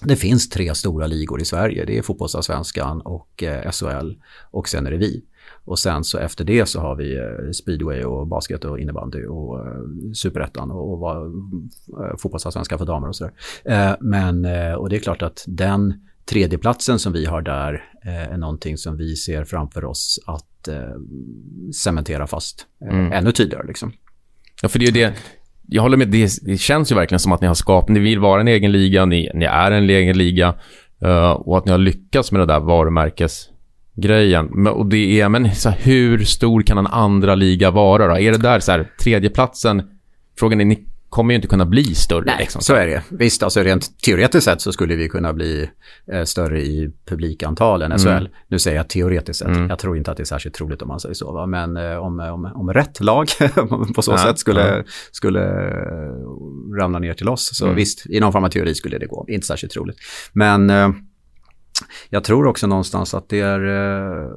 det finns tre stora ligor i Sverige. Det är fotbollsallsvenskan och eh, SHL och sen är det vi. Och sen så efter det så har vi eh, speedway och basket och innebandy och eh, superettan och, och fotbollsallsvenskan för damer och sådär. Men, och det är klart att den tredjeplatsen som vi har där är någonting som vi ser framför oss att cementera fast mm. ännu tydligare. Liksom. Ja, för det är ju det. Jag håller med, det, det känns ju verkligen som att ni har skapat, ni vill vara en egen liga, ni, ni är en egen liga uh, och att ni har lyckats med det där varumärkesgrejen. Men, och det är, men så här, hur stor kan en andra liga vara då? Är det där så här, tredjeplatsen, frågan är, ni kommer ju inte kunna bli större. Nej, liksom. så är det. Visst, alltså rent teoretiskt sett så skulle vi kunna bli eh, större i publikantal än SHL. Mm. Nu säger jag teoretiskt sett. Mm. Jag tror inte att det är särskilt troligt om man säger så. Va? Men eh, om, om, om rätt lag på så ja, sätt skulle, ja. skulle ramla ner till oss så mm. visst, i någon form av teori skulle det gå. Inte särskilt troligt. Men eh, jag tror också någonstans att det är eh,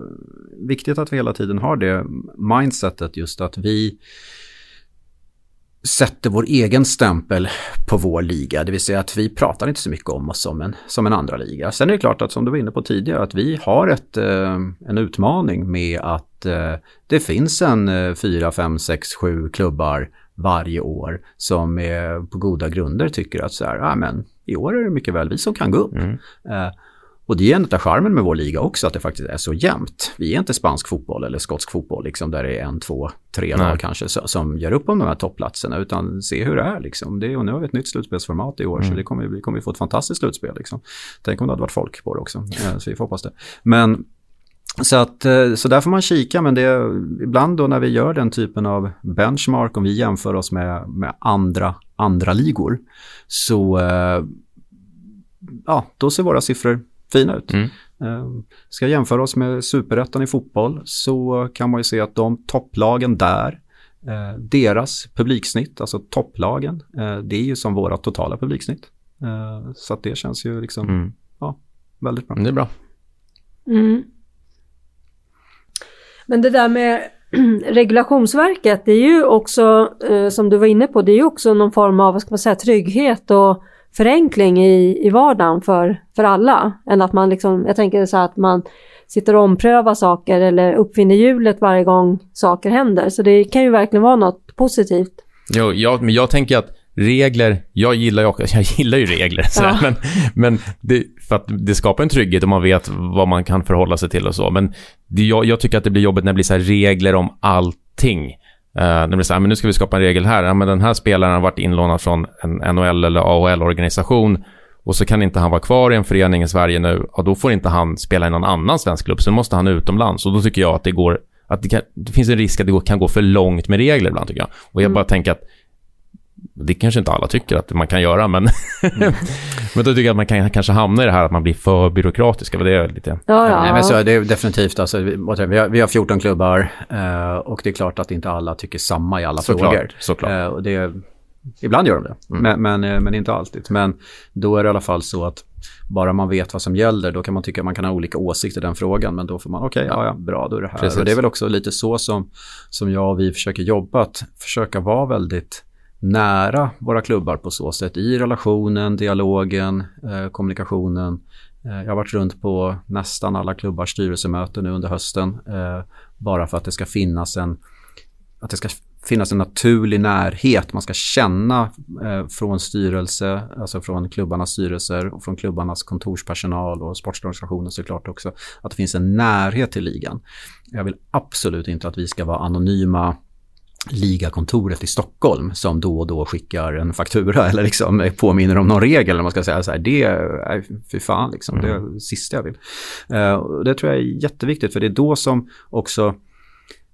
viktigt att vi hela tiden har det mindsetet just att vi sätter vår egen stämpel på vår liga. Det vill säga att vi pratar inte så mycket om oss som en, som en andra liga. Sen är det klart att som du var inne på tidigare att vi har ett, eh, en utmaning med att eh, det finns en eh, 4, 5, 6, 7 klubbar varje år som är på goda grunder tycker att så här, ah, men i år är det mycket väl vi som kan gå upp. Mm. Och det är en av charmen med vår liga också, att det faktiskt är så jämnt. Vi är inte spansk fotboll eller skotsk fotboll, liksom, där det är en, två, tre lag kanske som gör upp om de här toppplatserna, utan se hur det är. Liksom. Det, och nu har vi ett nytt slutspelsformat i år, mm. så det kommer, vi kommer få ett fantastiskt slutspel. Liksom. Tänk om det hade varit folk på det också, eh, så vi får hoppas det. Men så, att, eh, så där får man kika, men det, ibland då när vi gör den typen av benchmark, om vi jämför oss med, med andra, andra ligor, så eh, ja, då ser våra siffror fina ut. Mm. Ehm, ska jag jämföra oss med superettan i fotboll så kan man ju se att de topplagen där, eh, deras publiksnitt, alltså topplagen, eh, det är ju som våra totala publiksnitt. Eh, så att det känns ju liksom, mm. ja, väldigt bra. Det är bra. Mm. Men det där med regulationsverket, det är ju också, som du var inne på, det är ju också någon form av, vad ska man säga, trygghet och förenkling i, i vardagen för, för alla. Än att man liksom, jag tänker så att man sitter och omprövar saker eller uppfinner hjulet varje gång saker händer. Så det kan ju verkligen vara något positivt. Jo, jag, men jag tänker att regler, jag gillar ju, jag gillar ju regler, ja. men, men det, för att det skapar en trygghet och man vet vad man kan förhålla sig till och så. Men det, jag, jag tycker att det blir jobbigt när det blir så regler om allting. Uh, det blir så här, men nu ska vi skapa en regel här. Ja, men den här spelaren har varit inlånad från en NHL eller AHL-organisation och så kan inte han vara kvar i en förening i Sverige nu. Och då får inte han spela i någon annan svensk klubb. Så måste han utomlands. Och då tycker jag att det går... Att det, kan, det finns en risk att det kan gå för långt med regler ibland tycker jag. Och jag mm. bara tänker att det kanske inte alla tycker att man kan göra, men, mm. men då tycker jag att man kan kanske hamna i det här att man blir för byråkratisk. Det är lite... Ja, ja. Nej, men så är det definitivt. Alltså, vi, har, vi har 14 klubbar eh, och det är klart att inte alla tycker samma i alla såklart, frågor. Såklart. Eh, och det, ibland gör de det, mm. men, men, eh, men, inte alltid. Men då är det i alla fall så att bara man vet vad som gäller, då kan man tycka att man kan ha olika åsikter i den frågan, men då får man, okej, okay, ja, ja, bra, då är det här. Precis. Och det är väl också lite så som, som jag och vi försöker jobba, att försöka vara väldigt nära våra klubbar på så sätt i relationen, dialogen, eh, kommunikationen. Eh, jag har varit runt på nästan alla klubbars styrelsemöten nu under hösten eh, bara för att det ska finnas en att det ska finnas en naturlig närhet. Man ska känna eh, från styrelse, alltså från klubbarnas styrelser och från klubbarnas kontorspersonal och sportorganisationer såklart också, att det finns en närhet till ligan. Jag vill absolut inte att vi ska vara anonyma ligakontoret i Stockholm som då och då skickar en faktura eller liksom påminner om någon regel. Eller man ska säga så här, det är fy fan, liksom, det är mm. det sista jag vill. Uh, det tror jag är jätteviktigt för det är då som också,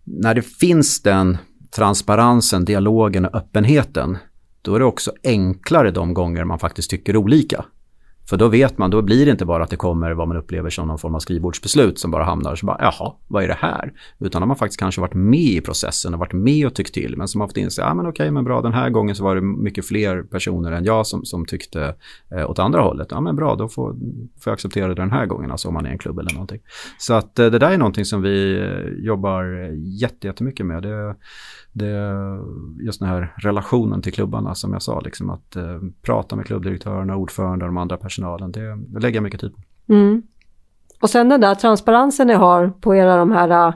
när det finns den transparensen, dialogen och öppenheten, då är det också enklare de gånger man faktiskt tycker olika. För då vet man, då blir det inte bara att det kommer vad man upplever som någon form av skrivbordsbeslut som bara hamnar så bara, jaha, vad är det här? Utan har man faktiskt kanske varit med i processen och varit med och tyckt till, men som har fått inse, ja men okej, men bra, den här gången så var det mycket fler personer än jag som, som tyckte eh, åt andra hållet. Ja men bra, då får, får jag acceptera det den här gången, alltså om man är en klubb eller någonting. Så att eh, det där är någonting som vi eh, jobbar eh, jättemycket med. Det, det, just den här relationen till klubbarna som jag sa, liksom att eh, prata med klubbdirektörerna, ordförande och de andra Internationalen. Det, det lägger jag mycket tid på. Mm. Och sen den där transparensen ni har på era de här,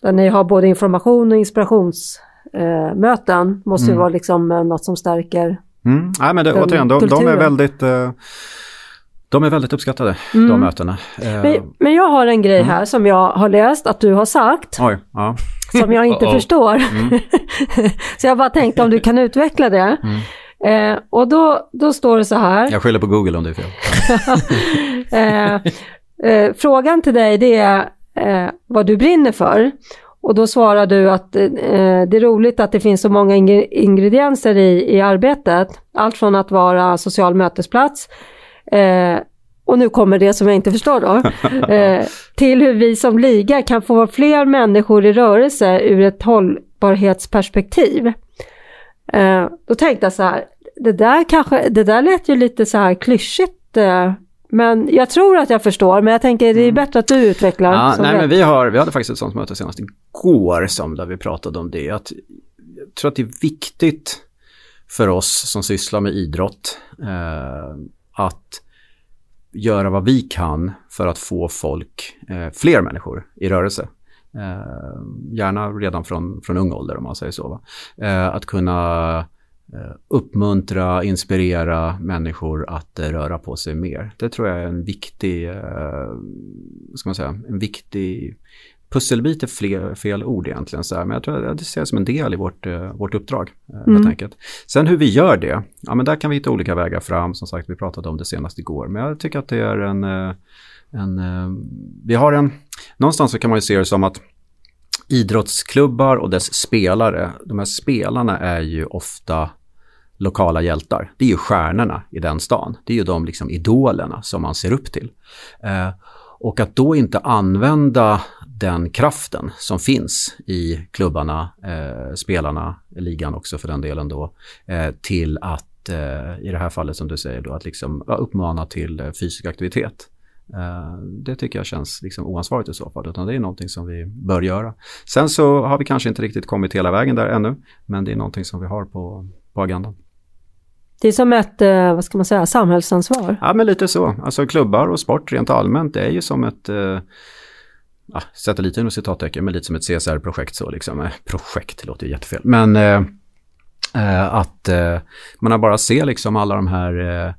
där ni har både information och inspirationsmöten, eh, måste ju mm. vara liksom något som stärker Mm. Nej, men det, återigen, de, de, är väldigt, eh, de är väldigt uppskattade, mm. de mötena. Eh, men, men, jag har en grej mm. här som jag har läst att du har sagt. Oj, ja. Som jag inte förstår. Mm. så jag bara tänkte om du kan utveckla det. Mm. Eh, och då, då står det så här. Jag skyller på Google om det är fel. eh, eh, frågan till dig det är eh, vad du brinner för. Och då svarar du att eh, det är roligt att det finns så många ingredienser i, i arbetet. Allt från att vara social mötesplats eh, och nu kommer det som jag inte förstår då, eh, till hur vi som liga kan få fler människor i rörelse ur ett hållbarhetsperspektiv. Eh, då tänkte jag så här, det där, kanske, det där lät ju lite så här klyschigt eh, men jag tror att jag förstår, men jag tänker det är mm. bättre att du utvecklar. Ja, nej, men vi, har, vi hade faktiskt ett sånt möte senast igår som där vi pratade om det. Att, jag tror att det är viktigt för oss som sysslar med idrott eh, att göra vad vi kan för att få folk, eh, fler människor i rörelse. Eh, gärna redan från, från ung ålder om man säger så. Eh, att kunna Eh, uppmuntra, inspirera människor att eh, röra på sig mer. Det tror jag är en viktig, eh, ska man säga, en viktig pusselbit är fler, fel ord egentligen, så här, men jag tror att det ser jag som en del i vårt, vårt uppdrag. Mm. Helt enkelt. Sen hur vi gör det, ja men där kan vi hitta olika vägar fram, som sagt vi pratade om det senast igår, men jag tycker att det är en, en vi har en, någonstans så kan man ju se det som att idrottsklubbar och dess spelare, de här spelarna är ju ofta lokala hjältar. Det är ju stjärnorna i den stan. Det är ju de liksom idolerna som man ser upp till. Eh, och att då inte använda den kraften som finns i klubbarna, eh, spelarna, ligan också för den delen då, eh, till att, eh, i det här fallet som du säger då, att liksom uppmana till eh, fysisk aktivitet. Eh, det tycker jag känns liksom oansvarigt i så fall, utan det är någonting som vi bör göra. Sen så har vi kanske inte riktigt kommit hela vägen där ännu, men det är någonting som vi har på, på agendan. Det är som ett, eh, vad ska man säga, samhällsansvar? Ja, men lite så. Alltså klubbar och sport rent allmänt, det är ju som ett ja, sätter lite citattecken, men lite som ett CSR-projekt så liksom. Eh, projekt låter ju jättefel. Men eh, eh att eh, man bara ser liksom alla de här eh,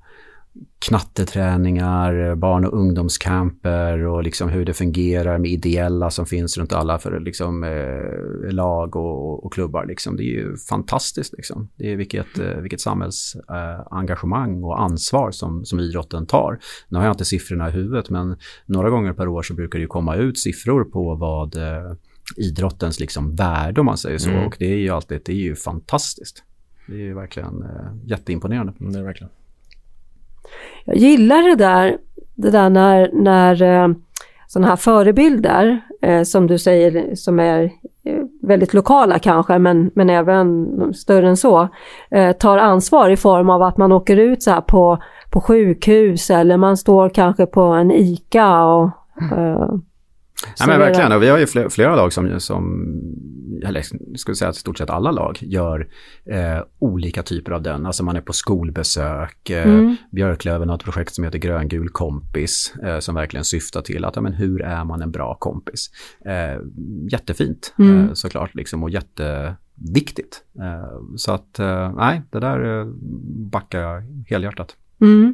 knatteträningar, barn och ungdomscamper och liksom hur det fungerar med ideella som finns runt alla för liksom, eh, lag och, och, klubbar. Liksom. Det är ju fantastiskt. Liksom. Det är vilket, eh, vilket samhällsengagemang och ansvar som, som idrotten tar. Nu har jag inte siffrorna i huvudet men några gånger per år så brukar det komma ut siffror på vad eh, idrottens liksom värde om man säger så. Mm. Och det är ju alltid, det är ju fantastiskt. Det är ju verkligen eh, jätteimponerande. Mm, det är verkligen. Jag gillar det där, det där när, när eh, sådana här förebilder, eh, som du säger, som är eh, väldigt lokala kanske, men, men även större än så, tar ansvar i form av att man åker ut så här på, på sjukhus eller man står kanske på en ICA och eh, Ja, men verkligen, och vi har ju flera, flera lag som, som eller skulle säga att i stort sett alla lag gör eh, olika typer av den. Alltså man är på skolbesök, eh, mm. Björklöven har ett projekt som heter Gröngul kompis eh, som verkligen syftar till att, ja, men hur är man en bra kompis? Eh, jättefint mm. Eh, såklart liksom och jätteviktigt. Eh, så att nej, det där backar jag helhjärtat. Mm.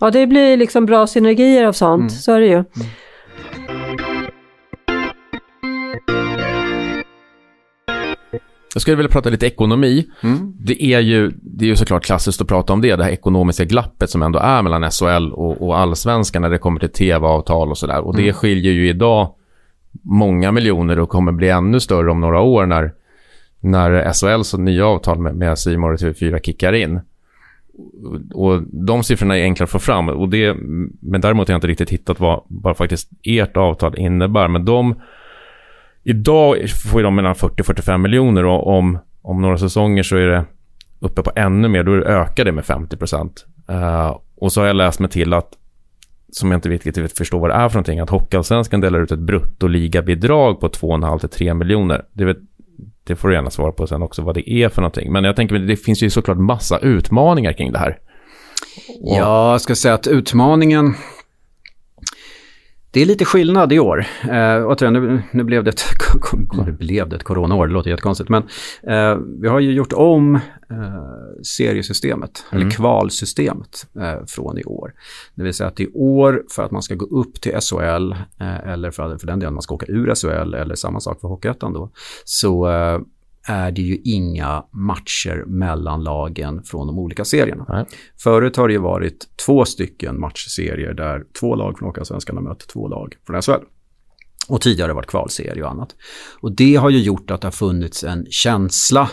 Ja, det blir liksom bra synergier av sånt, mm. så är det ju. Jag skulle vilja prata lite ekonomi. Mm. Det, är ju, det är ju såklart klassiskt att prata om det, det här ekonomiska glappet som ändå är mellan SHL och, och allsvenskan när det kommer till tv-avtal och sådär. Och det mm. skiljer ju idag många miljoner och kommer bli ännu större om några år när, när SHLs nya avtal med, med Simor och TV4 kickar in. Och de siffrorna är enkla att få fram. Och det, men däremot har jag inte riktigt hittat vad, vad faktiskt ert avtal innebär. Men de Idag får de mellan 40-45 miljoner och om, om några säsonger så är det uppe på ännu mer. Då ökar det med 50 procent. Uh, och så har jag läst mig till att, som jag inte riktigt förstår vad det är för någonting, att Hockeyallsvenskan delar ut ett bruttoligabidrag på 2,5-3 miljoner. Det, vet, det får du gärna svara på sen också vad det är för någonting. Men jag tänker, det finns ju såklart massa utmaningar kring det här. Ja, jag ska säga att utmaningen det är lite skillnad i år. Eh, återigen, nu, nu blev det ett, nu blev det ett coronaår, det låter jättekonstigt. Men eh, vi har ju gjort om eh, seriesystemet, mm. eller kvalsystemet eh, från i år. Det vill säga att i år, för att man ska gå upp till SHL, eh, eller för, för den delen man ska åka ur SHL, eller samma sak för Hockeyettan då, så eh, är det ju inga matcher mellan lagen från de olika serierna. Nej. Förut har det ju varit två stycken matchserier där två lag från Hockeyallsvenskan har mött två lag från SHL. Och tidigare har det varit kvalserie och annat. Och det har ju gjort att det har funnits en känsla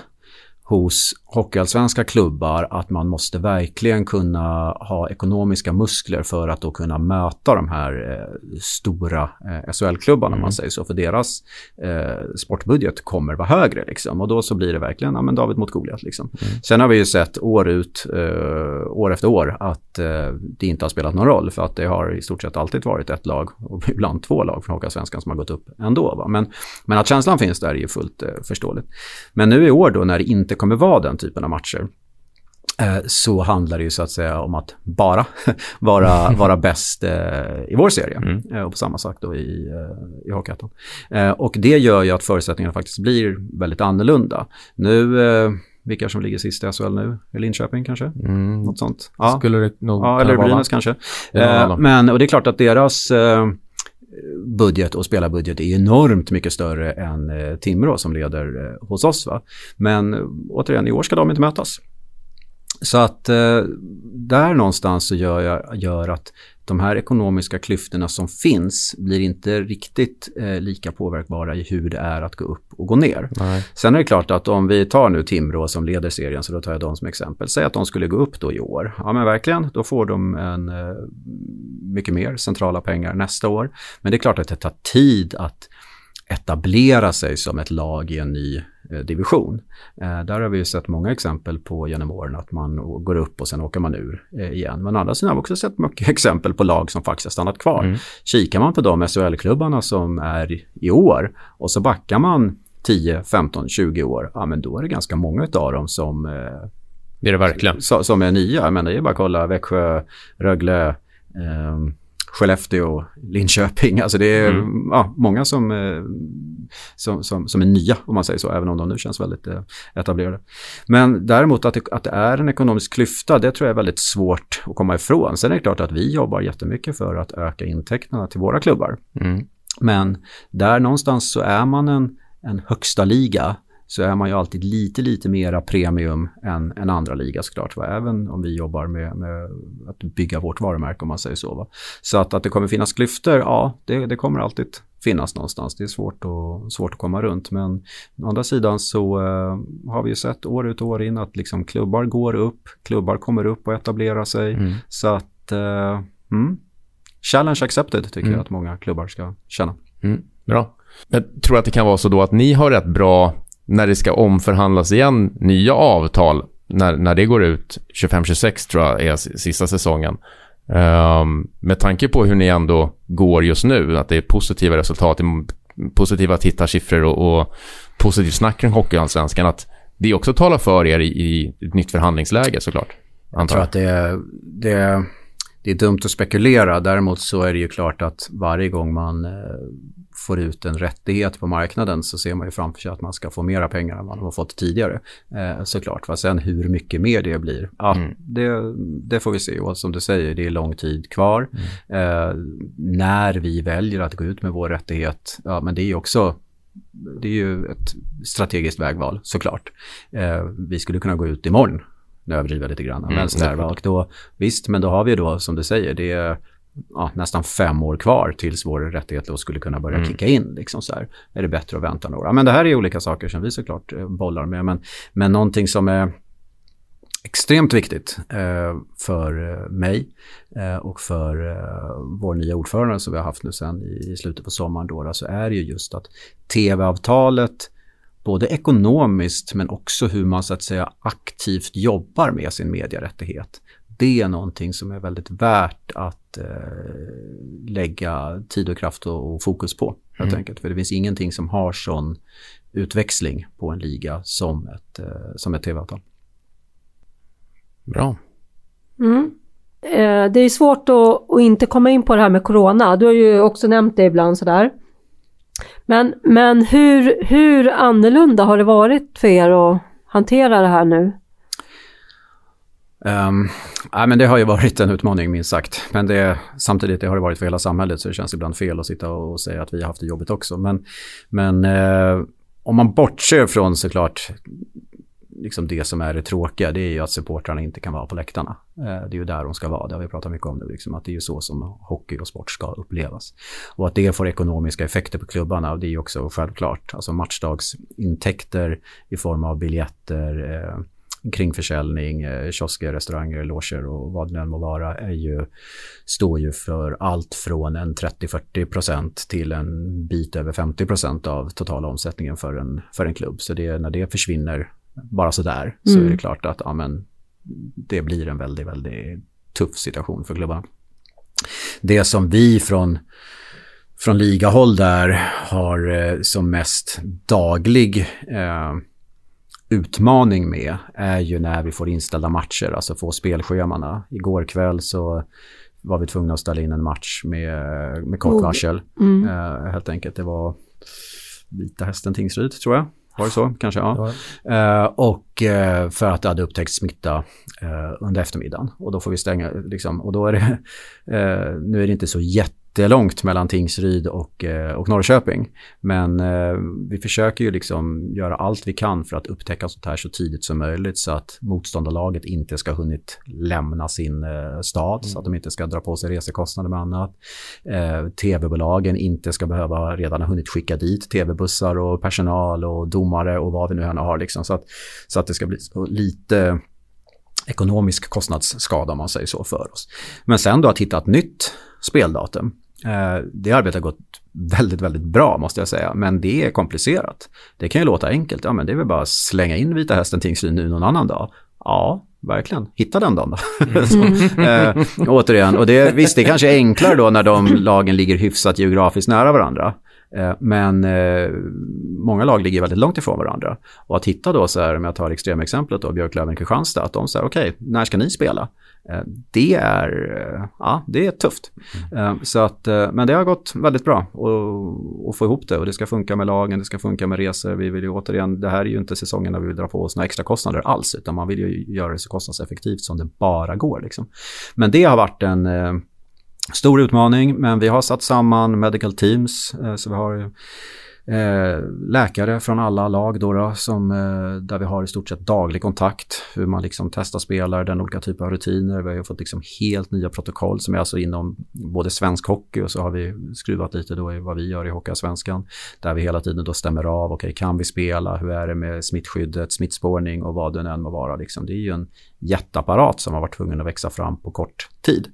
hos hockeyallsvenska klubbar att man måste verkligen kunna ha ekonomiska muskler för att då kunna möta de här eh, stora eh, SHL-klubbarna, mm. man säger så. För deras eh, sportbudget kommer vara högre liksom. Och då så blir det verkligen, ja men David mot Goliat liksom. Mm. Sen har vi ju sett år ut, eh, år efter år, att eh, det inte har spelat någon roll. För att det har i stort sett alltid varit ett lag, och ibland två lag från hockeyallsvenskan som har gått upp ändå. Va? Men, men att känslan finns där är ju fullt eh, förståeligt. Men nu i år då när det inte kommer vara den typen av matcher eh, så handlar det ju så att säga om att bara vara, vara bäst eh, i vår serie. Mm. Eh, och på samma sak då i, i Hockeyettan. Och det gör ju att förutsättningarna faktiskt blir väldigt annorlunda. Nu vilka som ligger sist i SHL nu? Linköping kanske? Mm. Något sånt. Ja. Skulle det nog ja, eller Brynäs kanske. men, och det är klart att deras budget och spelarbudget är enormt mycket större än eh, Timrå som leder eh, hos oss. Va? Men eh, återigen, i år ska de inte mötas. Så att där någonstans så gör, jag, gör att de här ekonomiska klyftorna som finns blir inte riktigt eh, lika påverkbara i hur det är att gå upp och gå ner. Nej. Sen är det klart att om vi tar nu Timrå som leder serien, så då tar jag dem som exempel. Säg att de skulle gå upp då i år. Ja men verkligen, då får de en, eh, mycket mer centrala pengar nästa år. Men det är klart att det tar tid att etablera sig som ett lag i en ny division. Eh, där har vi sett många exempel på genom åren att man går upp och sen åker man ur eh, igen. Men andra sidan har vi också sett mycket exempel på lag som faktiskt har stannat kvar. Mm. Kikar man på de SHL-klubbarna som är i år och så backar man 10, 15, 20 år, ja men då är det ganska många av dem som det är det verkligen. Som är nya. Men det är bara att kolla Växjö, Rögle, eh, Skellefteå, Linköping. Alltså det är mm. ja, många som, eh, som, som, som, är nya om man säger så, även om de nu känns väldigt eh, etablerade. Men däremot att det, att det är en ekonomisk klyfta, det tror jag är väldigt svårt att komma ifrån. Sen är det klart att vi jobbar jättemycket för att öka intäkterna till våra klubbar. Mm. Men där någonstans så är man en, en högsta liga så är man ju alltid lite, lite mera premium än en andra liga såklart. Va? Även om vi jobbar med, med, att bygga vårt varumärke om man säger så. Va? Så att, att det kommer finnas klyftor, ja, det, det kommer alltid finnas någonstans. Det är svårt, och, svårt att komma runt. Men å andra sidan så uh, har vi ju sett år ut och år in att liksom klubbar går upp, klubbar kommer upp och etablerar sig. Mm. Så att, uh, mm, challenge accepted tycker mm. jag att många klubbar ska känna. Mm. Bra. Jag tror att det kan vara så då att ni har rätt bra när det ska omförhandlas igen nya avtal, när, när det går ut 25-26 tror jag är sista säsongen. Um, med tanke på hur ni ändå går just nu, att det är positiva resultat, positiva tittarsiffror och, och positivt snack kring Hockeyallsvenskan, att det också talar för er i, i ett nytt förhandlingsläge såklart. Jag tror att det, det, det är dumt att spekulera. Däremot så är det ju klart att varje gång man eh, får ut en rättighet på marknaden så ser man ju framför sig att man ska få mera pengar än man har fått tidigare. Eh, såklart. Va? Sen hur mycket mer det blir, ja, mm. det, det, får vi se. Och som du säger, det är lång tid kvar. Mm. Eh, när vi väljer att gå ut med vår rättighet, ja men det är ju också det är ju ett strategiskt vägval såklart. Eh, vi skulle kunna gå ut imorgon nu överdriver jag lite grann. Mm, vänster, och då, visst, men då har vi då som du säger, det är ja, nästan fem år kvar tills vår rättighet då skulle kunna börja mm. kicka in. Liksom så här. Är det bättre att vänta några? Men det här är olika saker som vi såklart eh, bollar med. Men, men någonting som är extremt viktigt eh, för eh, mig eh, och för eh, vår nya ordförande som vi har haft nu sen i, i slutet på sommaren då, så är det ju just att tv-avtalet både ekonomiskt men också hur man så att säga aktivt jobbar med sin medierättighet det är någonting som är väldigt värt att eh, lägga tid och kraft och, och fokus på. Helt mm. enkelt. För det finns ingenting som har sån utväxling på en liga som ett, eh, som ett tv-avtal. Bra. Mm. eh, det är svårt att, att, inte komma in på det här med corona. Du har ju också nämnt det ibland sådär. Men, men hur, hur annorlunda har det varit för er att hantera det här nu? Um, nej, men det har ju varit en utmaning minst sagt. Men det, samtidigt det har det varit för hela samhället så det känns ibland fel att sitta och säga att vi har haft det jobbigt också. Men, men uh, om man bortser från såklart liksom det som är det tråkiga, det är ju att supportrarna inte kan vara på läktarna. Eh, det är ju där de ska vara, det har vi pratat mycket om nu, liksom, att det är ju så som hockey och sport ska upplevas. Och att det får ekonomiska effekter på klubbarna, det är ju också självklart. Alltså matchdagsintäkter i form av biljetter, eh, kringförsäljning, eh, kiosker, restauranger, loger och vad det än må vara är ju, står ju för allt från en 30-40% till en bit över 50% av totala omsättningen för en, för en klubb. Så det, när det försvinner bara sådär mm. så är det mm. klart att ja, men, det blir en väldigt, väldigt tuff situation för klubbarna. Det som vi från, från ligahåll där har eh, som mest daglig eh, utmaning med är ju när vi får inställda matcher, alltså få spelschemana. Igår kväll så var vi tvungna att ställa in en match med, med kort varsel. Mm. Uh, helt enkelt, det var Vita Hästen Tingsryd tror jag. Var det så? Kanske, ja. ja. Uh, och uh, för att det hade upptäckts smitta under eftermiddagen. Och då får vi stänga, liksom, och då är det, nu är det inte så jätte jättelångt mellan Tingsryd och, eh, och Norrköping. Men eh, vi försöker ju liksom göra allt vi kan för att upptäcka sånt här så tidigt som möjligt så att motståndarlaget inte ska hunnit lämna sin eh, stad, mm. så att de inte ska dra på sig resekostnader med annat. Eh, Tv-bolagen inte ska behöva redan ha hunnit skicka dit tv-bussar och personal och domare och vad vi nu än har. Liksom, så, att, så att det ska bli lite ekonomisk kostnadsskada om man säger så för oss. Men sen då att hitta ett nytt speldatum. Eh, det arbetet har gått väldigt, väldigt bra måste jag säga, men det är komplicerat. Det kan ju låta enkelt, ja men det är väl bara att slänga in Vita Hästen Tingsryd nu någon annan dag. Ja, verkligen. Hitta den dagen då. Mm. äh, återigen, och det, visst det kanske är enklare då när de lagen ligger hyfsat geografiskt nära varandra. Äh, men äh, många lag ligger väldigt långt ifrån varandra. Och att hitta då så här, om jag tar extremexemplet då, Björklöven-Kristianstad, att de säger okej, okay, när ska ni spela? Eh, det är, eh, ja, det är tufft. Mm. Så att, men det har gått väldigt bra att få ihop det och det ska funka med lagen, det ska funka med resor. Vi vill ju återigen, det här är ju inte säsongen när vi vill dra på oss några extra kostnader alls, utan man vill ju göra det så kostnadseffektivt som det bara går. Liksom. Men det har varit en stor utmaning, men vi har satt samman medical teams, eh, så vi har Eh, läkare från alla lag då, då som, eh, där vi har i stort sett daglig kontakt. Hur man liksom testar spelare, den olika typer av rutiner. Vi har fått liksom helt nya protokoll som är alltså inom både svensk hockey och så har vi skruvat lite då i vad vi gör i Hockeyallsvenskan. Där vi hela tiden då stämmer av, okej okay, kan vi spela, hur är det med smittskyddet, smittspårning och vad det än må vara. Liksom. Det är ju en jätteapparat som har varit tvungen att växa fram på kort tid.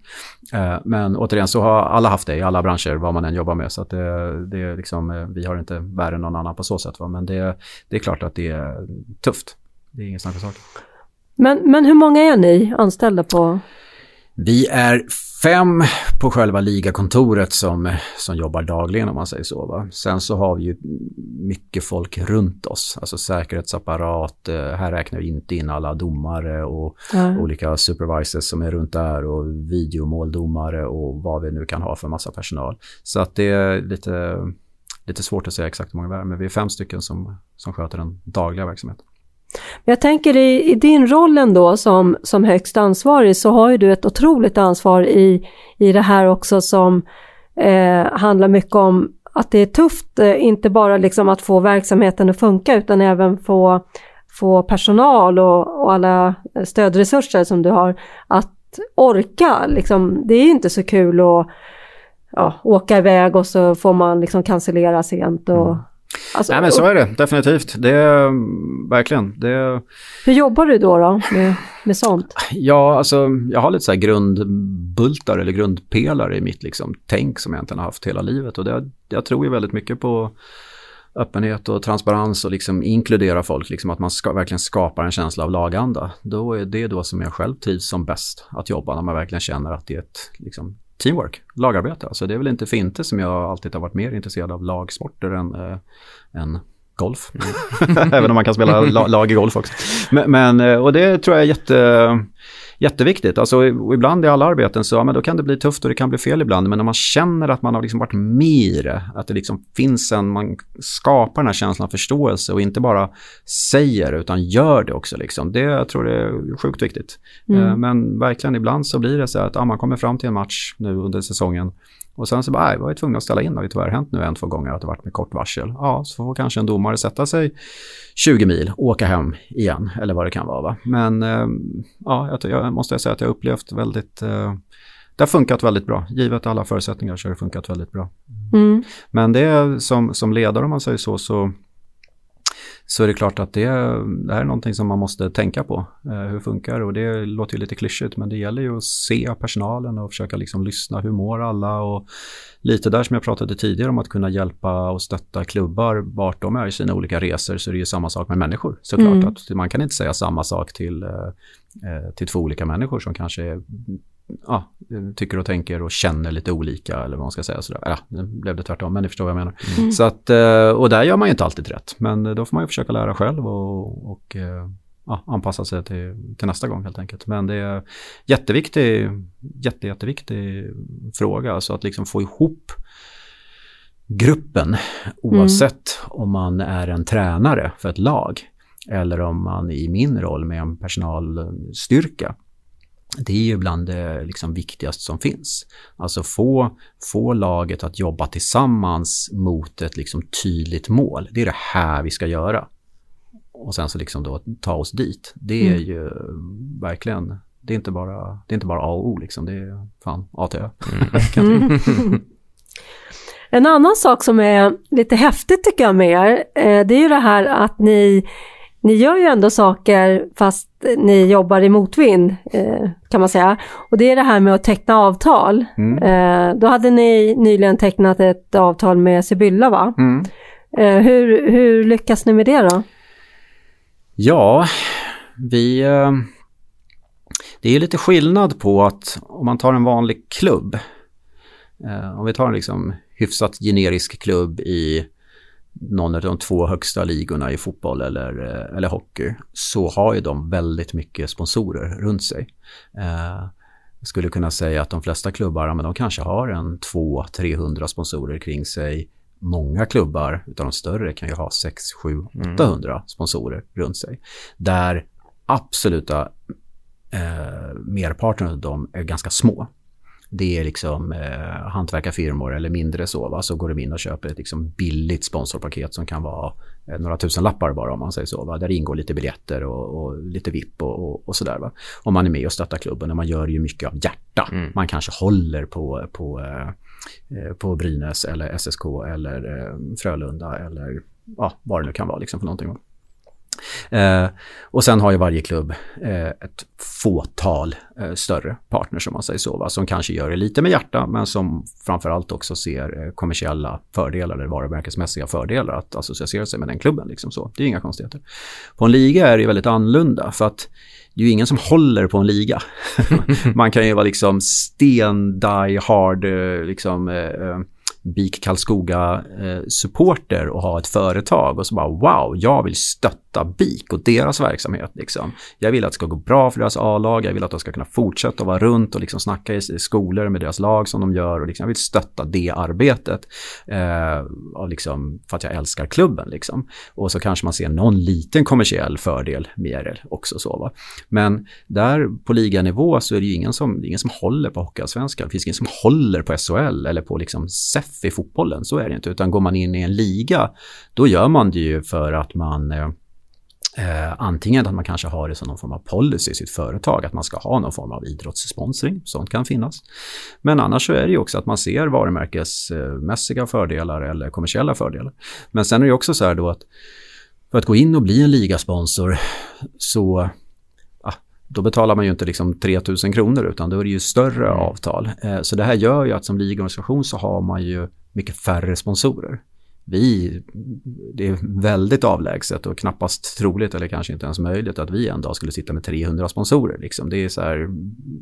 Eh, men återigen så har alla haft det i alla branscher, vad man än jobbar med. Så att det, det är liksom, eh, vi har inte värre än någon annan på så sätt. Va? Men det, det är klart att det är tufft. Det är ingen snack sak. Men, men hur många är ni anställda på? Vi är fem på själva ligakontoret som, som jobbar dagligen om man säger så. Va? Sen så har vi ju mycket folk runt oss, alltså säkerhetsapparat, eh, här räknar vi inte in alla domare och mm. olika supervisors som är runt där och videomåldomare och vad vi nu kan ha för massa personal. Så att det är lite, lite svårt att säga exakt hur många vi är, men vi är fem stycken som, som sköter den dagliga verksamheten. Jag tänker i, i din roll ändå som, som högst ansvarig så har ju du ett otroligt ansvar i, i det här också som eh, handlar mycket om att det är tufft, eh, inte bara liksom att få verksamheten att funka utan även få, få personal och, och alla stödresurser som du har att orka. Liksom, det är inte så kul att ja, åka iväg och så får man liksom cancellera sent och mm Alltså, Nej men så är det definitivt. Det är verkligen. Det... Hur jobbar du då, då med, med sånt? Ja, alltså jag har lite så här grundbultar eller grundpelare i mitt liksom, tänk som jag egentligen har haft hela livet. Och det, jag tror ju väldigt mycket på öppenhet och transparens och liksom inkludera folk, liksom att man ska, verkligen skapar en känsla av laganda. Då är det då som jag själv trivs som bäst att jobba, när man verkligen känner att det är ett liksom, teamwork, lagarbete. Alltså det är väl inte för inte som jag alltid har varit mer intresserad av lagsporter än, äh, än golf. Även om man kan spela lag i golf också. Men, men, eh, och det tror jag är jätte, jätteviktigt. Alltså, ibland i alla arbeten så ja, men då kan det bli tufft och det kan bli fel ibland. Men när man känner att man har liksom varit med i det, att det liksom finns en, man skapar den här känslan av förståelse och inte bara säger utan gör det också. Liksom. Det jag tror det är sjukt viktigt. Mm. Eh, men verkligen ibland så blir det så att ja, man kommer fram till en match nu under säsongen och sen så bara, nej, var jag tvungen att ställa in. Det har ju tyvärr hänt nu en, två gånger att det varit med kort varsel. Ja, så får kanske en domare sätta sig 20 mil och åka hem igen, eller vad det kan vara. Va? Men eh, ja, jag måste säga att jag upplevt väldigt, eh, det har funkat väldigt bra. Givet alla förutsättningar så har det funkat väldigt bra. Mm. Men det är som, som ledare om man säger så, så så är det klart att det, det här är någonting som man måste tänka på. Eh, hur funkar det? Och det låter ju lite klyschigt men det gäller ju att se personalen och försöka liksom lyssna. Hur mår alla? Och lite där som jag pratade tidigare om att kunna hjälpa och stötta klubbar vart de är i sina olika resor så är det ju samma sak med människor såklart. Mm. Att man kan inte säga samma sak till, eh, eh till två olika människor som kanske är ja, tycker och tänker och känner lite olika eller vad man ska säga. Sådär. Ja, nu blev det tvärtom, men ni förstår vad jag menar. Mm. Så att, eh, och där gör man ju inte alltid rätt, men då får man ju försöka lära själv och, och eh, ja, anpassa sig till, till, nästa gång helt enkelt. Men det är jätteviktig, jätte, jätteviktig fråga, alltså att liksom få ihop gruppen oavsett mm. om man är en tränare för ett lag eller om man i min roll med en personalstyrka det är ju bland det liksom viktigaste som finns. Alltså få, få laget att jobba tillsammans mot ett liksom tydligt mål. Det är det här vi ska göra. Och sen så liksom då ta oss dit. Det är mm. ju verkligen, det är inte bara, det är inte bara A och O liksom. Det är fan A till Ö. Mm. En annan sak som är lite häftigt tycker jag med er, eh, det är ju det här att ni ni gör ju ändå saker fast ni jobbar i motvind eh, kan man säga. Och det är det här med att teckna avtal. Mm. Eh, då hade ni nyligen tecknat ett avtal med Sibylla va? Mm. Eh, hur, hur lyckas ni med det då? Ja, vi... Det är lite skillnad på att om man tar en vanlig klubb. Om vi tar en liksom hyfsat generisk klubb i någon av de två högsta ligorna i fotboll eller, eh, eller hockey så har ju de väldigt mycket sponsorer runt sig. Eh, jag skulle kunna säga att de flesta klubbar men de kanske har en 200-300 sponsorer kring sig. Många klubbar utav de större kan ju ha 6, 7, 800 mm. sponsorer runt sig. Där absoluta eh, merparten av dem är ganska små det är liksom eh, hantverkarfirmor eller mindre så, va? så går de in och köper ett liksom billigt sponsorpaket som kan vara eh, några tusen lappar bara om man säger så. Va? Där ingår lite biljetter och, och lite vipp och, och, och sådär. Va? Om man är med och stöttar klubben och man gör ju mycket av hjärta. Mm. Man kanske håller på, på, eh, eh på Brynäs eller SSK eller eh, Frölunda eller ja, vad det nu kan vara liksom för någonting. Eh, och sen har ju varje klubb eh, ett fåtal eh, större partners som man säger så, va? som kanske gör det lite med hjärta men som framförallt också ser eh, kommersiella fördelar eller varumärkesmässiga fördelar att associera sig med den klubben. Liksom så. Det är inga konstigheter. På en liga är det ju väldigt annorlunda för att det är ju ingen som håller på en liga. man kan ju vara liksom sten die hard eh, liksom eh, BIK Karlskoga-supporter och ha ett företag och så bara wow, jag vill stötta BIK och deras verksamhet. Liksom. Jag vill att det ska gå bra för deras A-lag, jag vill att de ska kunna fortsätta vara runt och liksom snacka i skolor med deras lag som de gör och liksom, jag vill stötta det arbetet eh, och liksom, för att jag älskar klubben. Liksom. Och så kanske man ser någon liten kommersiell fördel med det också. Så, va? Men där på liganivå så är det ju ingen som, ingen som håller på Hockeyallsvenskan. Det finns ingen som håller på SHL eller på liksom SEF i fotbollen. Så är det inte. Utan går man in i en liga, då gör man det ju för att man eh, Eh, antingen att man kanske har det som någon form av policy i sitt företag, att man ska ha någon form av idrottssponsring, sånt kan finnas. Men annars så är det ju också att man ser varumärkesmässiga fördelar eller kommersiella fördelar. Men sen är det också så här då att för att gå in och bli en ligasponsor så då betalar man ju inte liksom 3000 kronor utan då är det ju större mm. avtal. Eh, så det här gör ju att som ligorganisation så har man ju mycket färre sponsorer. Vi, det är väldigt avlägset och knappast troligt eller kanske inte ens möjligt att vi en dag skulle sitta med 300 sponsorer. Liksom. Det är så här,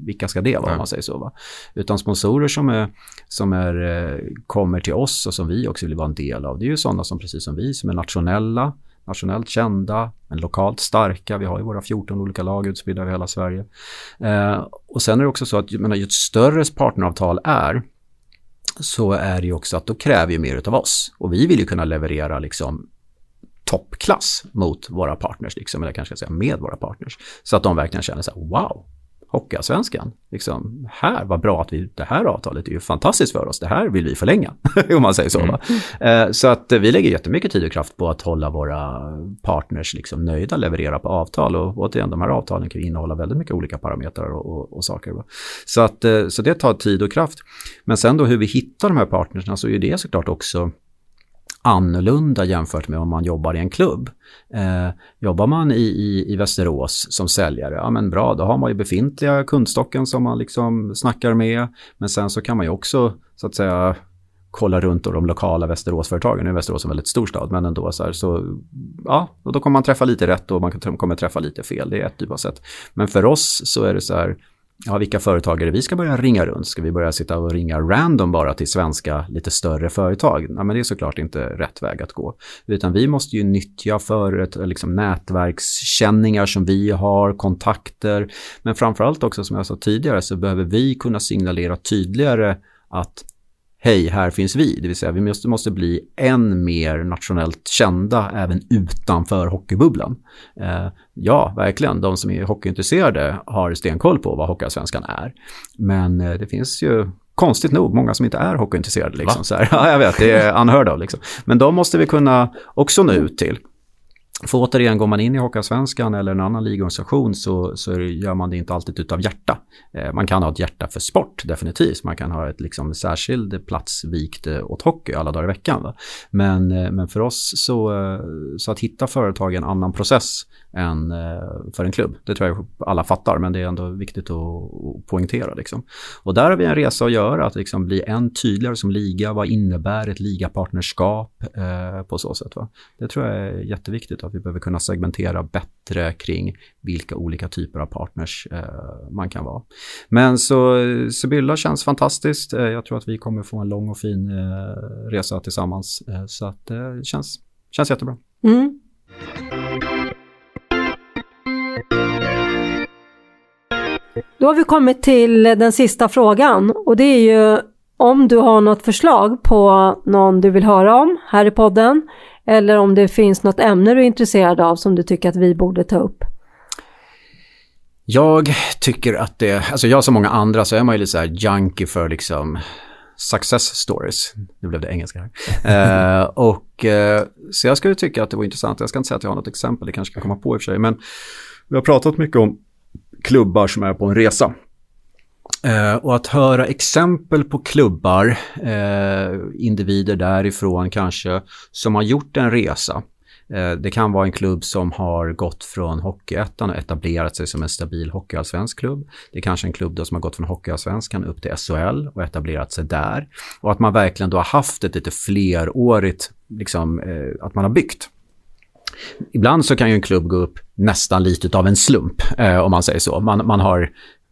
vilka ska det vara om man säger så? Va? Utan sponsorer som, är, som är, eh, kommer till oss och som vi också vill vara en del av, det är ju sådana som precis som vi som är nationella nationellt kända, men lokalt starka. Vi har ju våra 14 olika lag utspridda över hela Sverige. Eh, och sen är det också så att menar, ju ett större partneravtal är, så är det ju också att då kräver ju mer av oss. Och vi vill ju kunna leverera liksom toppklass mot våra partners, liksom, eller kanske ska säga med våra partners. Så att de verkligen känner så här, wow, Hockeyallsvenskan. Liksom, här, vad bra att vi, det här avtalet är ju fantastiskt för oss, det här vill vi förlänga, om man säger så. Mm. Eh, så att vi lägger jättemycket tid och kraft på att hålla våra partners liksom nöjda, leverera på avtal och återigen, de här avtalen kan innehålla väldigt mycket olika parametrar och, och, och saker. Va? Så, att, eh, så det tar tid och kraft. Men sen då hur vi hittar de här partnerserna så är det såklart också annorlunda jämfört med om man jobbar i en klubb. Eh, jobbar man i, i, i Västerås som säljare, ja men bra, då har man ju befintliga kundstocken som man liksom snackar med. Men sen så kan man ju också så att säga kolla runt de lokala Västeråsföretagen. Nu är Västerås en väldigt stor stad, men ändå så här, så ja, och då kommer man träffa lite rätt och man kommer träffa lite fel. Det är ett typ av sätt. Men för oss så är det så här, ja, vilka företagare vi ska börja ringa runt? Ska vi börja sitta och ringa random bara till svenska lite större företag? Ja, men det är såklart inte rätt väg att gå. Utan vi måste ju nyttja för ett, liksom, nätverkskänningar som vi har, kontakter. Men framförallt också som jag sa tidigare så behöver vi kunna signalera tydligare att hej, här finns vi. Det vill säga vi måste, måste bli än mer nationellt kända även utanför hockeybubblan. Eh, ja, verkligen, de som är hockeyintresserade har stenkoll på vad Hockeyallsvenskan är. Men eh, det finns ju konstigt nog många som inte är hockeyintresserade. Liksom, så här. Ja, jag vet, det är unheard of. Liksom. Men de måste vi kunna också nå ut till. För återigen, går man in i Hockeyallsvenskan eller en annan ligorganisation så, så gör man det inte alltid utav hjärta. Eh, man kan ha ett hjärta för sport, definitivt. Man kan ha ett liksom, särskild plats vikt eh, åt hockey alla dagar i veckan. Va? Men, eh, men för oss så, så att hitta företag är en annan process än för en klubb. Det tror jag alla fattar, men det är ändå viktigt att, att poängtera. Liksom. Och där har vi en resa att göra, att liksom bli än tydligare som liga. Vad innebär ett ligapartnerskap eh, på så sätt? Va? Det tror jag är jätteviktigt, att vi behöver kunna segmentera bättre kring vilka olika typer av partners eh, man kan vara. Men så Sibylla känns fantastiskt. Eh, jag tror att vi kommer få en lång och fin eh, resa tillsammans. Eh, så att eh, det känns, känns jättebra. Mm. Då har vi kommit till den sista frågan och det är ju om du har något förslag på någon du vill höra om här i podden eller om det finns något ämne du är intresserad av som du tycker att vi borde ta upp. Jag tycker att det, alltså jag som många andra så är man ju lite så här junkie för liksom success stories. Nu blev det engelska här. uh, och uh, så jag skulle tycka att det var intressant. Jag ska inte säga att jag har något exempel, det kanske kan komma på i och för sig, men vi har pratat mycket om klubbar som är på en resa. Eh, och att höra exempel på klubbar, eh, individer därifrån kanske, som har gjort en resa. Eh, det kan vara en klubb som har gått från Hockeyettan och etablerat sig som en stabil hockeyallsvensk klubb. Det är kanske en klubb då som har gått från Hockeyallsvenskan upp till SHL och etablerat sig där. Och att man verkligen då har haft ett lite flerårigt, liksom, eh, att man har byggt. Ibland så kan ju en klubb gå upp nästan lite av en slump, eh, om man säger så. Man, man har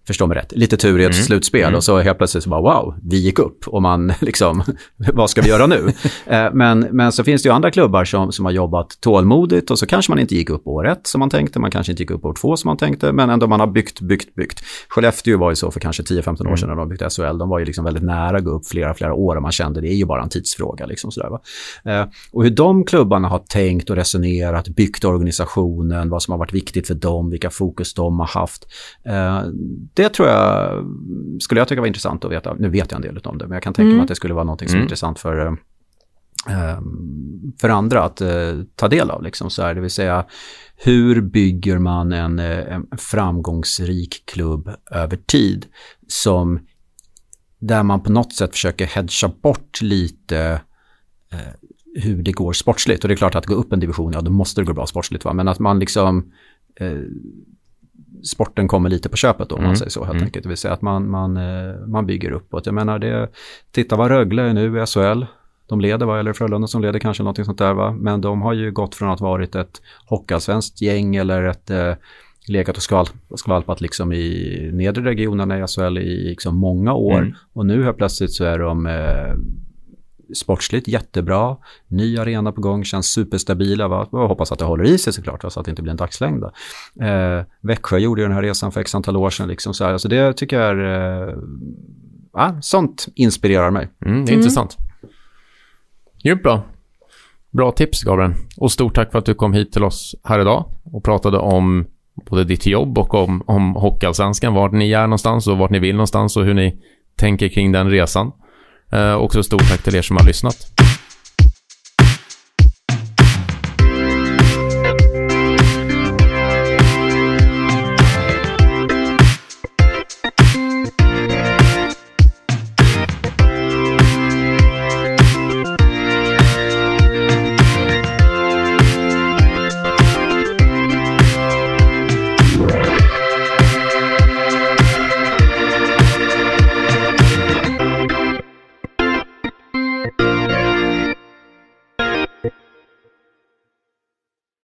förstå mig rätt, lite tur i ett mm. slutspel mm. och så helt plötsligt så bara wow, vi gick upp och man liksom, vad ska vi göra nu? Eh, men, men så finns det ju andra klubbar som, som har jobbat tålmodigt och så kanske man inte gick upp år ett som man tänkte, man kanske inte gick upp år två som man tänkte, men ändå man har byggt, byggt, byggt. Skellefteå var ju så för kanske 10-15 år mm. sedan när de byggde SHL, de var ju liksom väldigt nära att gå upp flera, flera år och man kände det är ju bara en tidsfråga. Liksom sådär, va? Eh, och hur de klubbarna har tänkt och resonerat, byggt organisationen, vad som har varit viktigt för dem, vilka fokus de har haft. Det tror jag, skulle jag tycka var intressant att veta. Nu vet jag en del om det, men jag kan tänka mm. mig att det skulle vara något som är mm. intressant för, eh, för andra att eh, ta del av. Liksom, så här, det vill säga, hur bygger man en, eh, en framgångsrik klubb över tid som där man på något sätt försöker hedga bort lite eh, hur det går sportsligt. Och det är klart att gå upp en division, ja då måste det gå bra sportsligt. Va? Men att man liksom eh, sporten kommer lite på köpet då, om man mm. säger så helt mm. enkelt. Det vill säga att man, man, eh, man bygger uppåt. Jag menar, det, titta vad Rögle är nu i SHL. De leder, va? eller Frölunda som leder kanske någonting sånt där. Va? Men de har ju gått från att varit ett hockeyallsvenskt gäng eller ett eh, legat och skval, skvalpat liksom i nedre regionerna i SHL i liksom många år. Mm. Och nu helt plötsligt så är de eh, sportsligt jättebra, ny arena på gång, känns superstabila. Va? Jag hoppas att det håller i sig såklart, va? så att det inte blir en dagslängd. Eh, Växjö gjorde ju den här resan för x antal år sedan. Liksom, så här. Alltså det tycker jag är... Eh, ja, sånt inspirerar mig. Mm, det är mm. intressant. Grymt bra. Bra tips, Gabriel. Och stort tack för att du kom hit till oss här idag och pratade om både ditt jobb och om, om Hockeyallsvenskan, vart ni är någonstans och vart ni vill någonstans och hur ni tänker kring den resan. Eh, också stort tack till er som har lyssnat.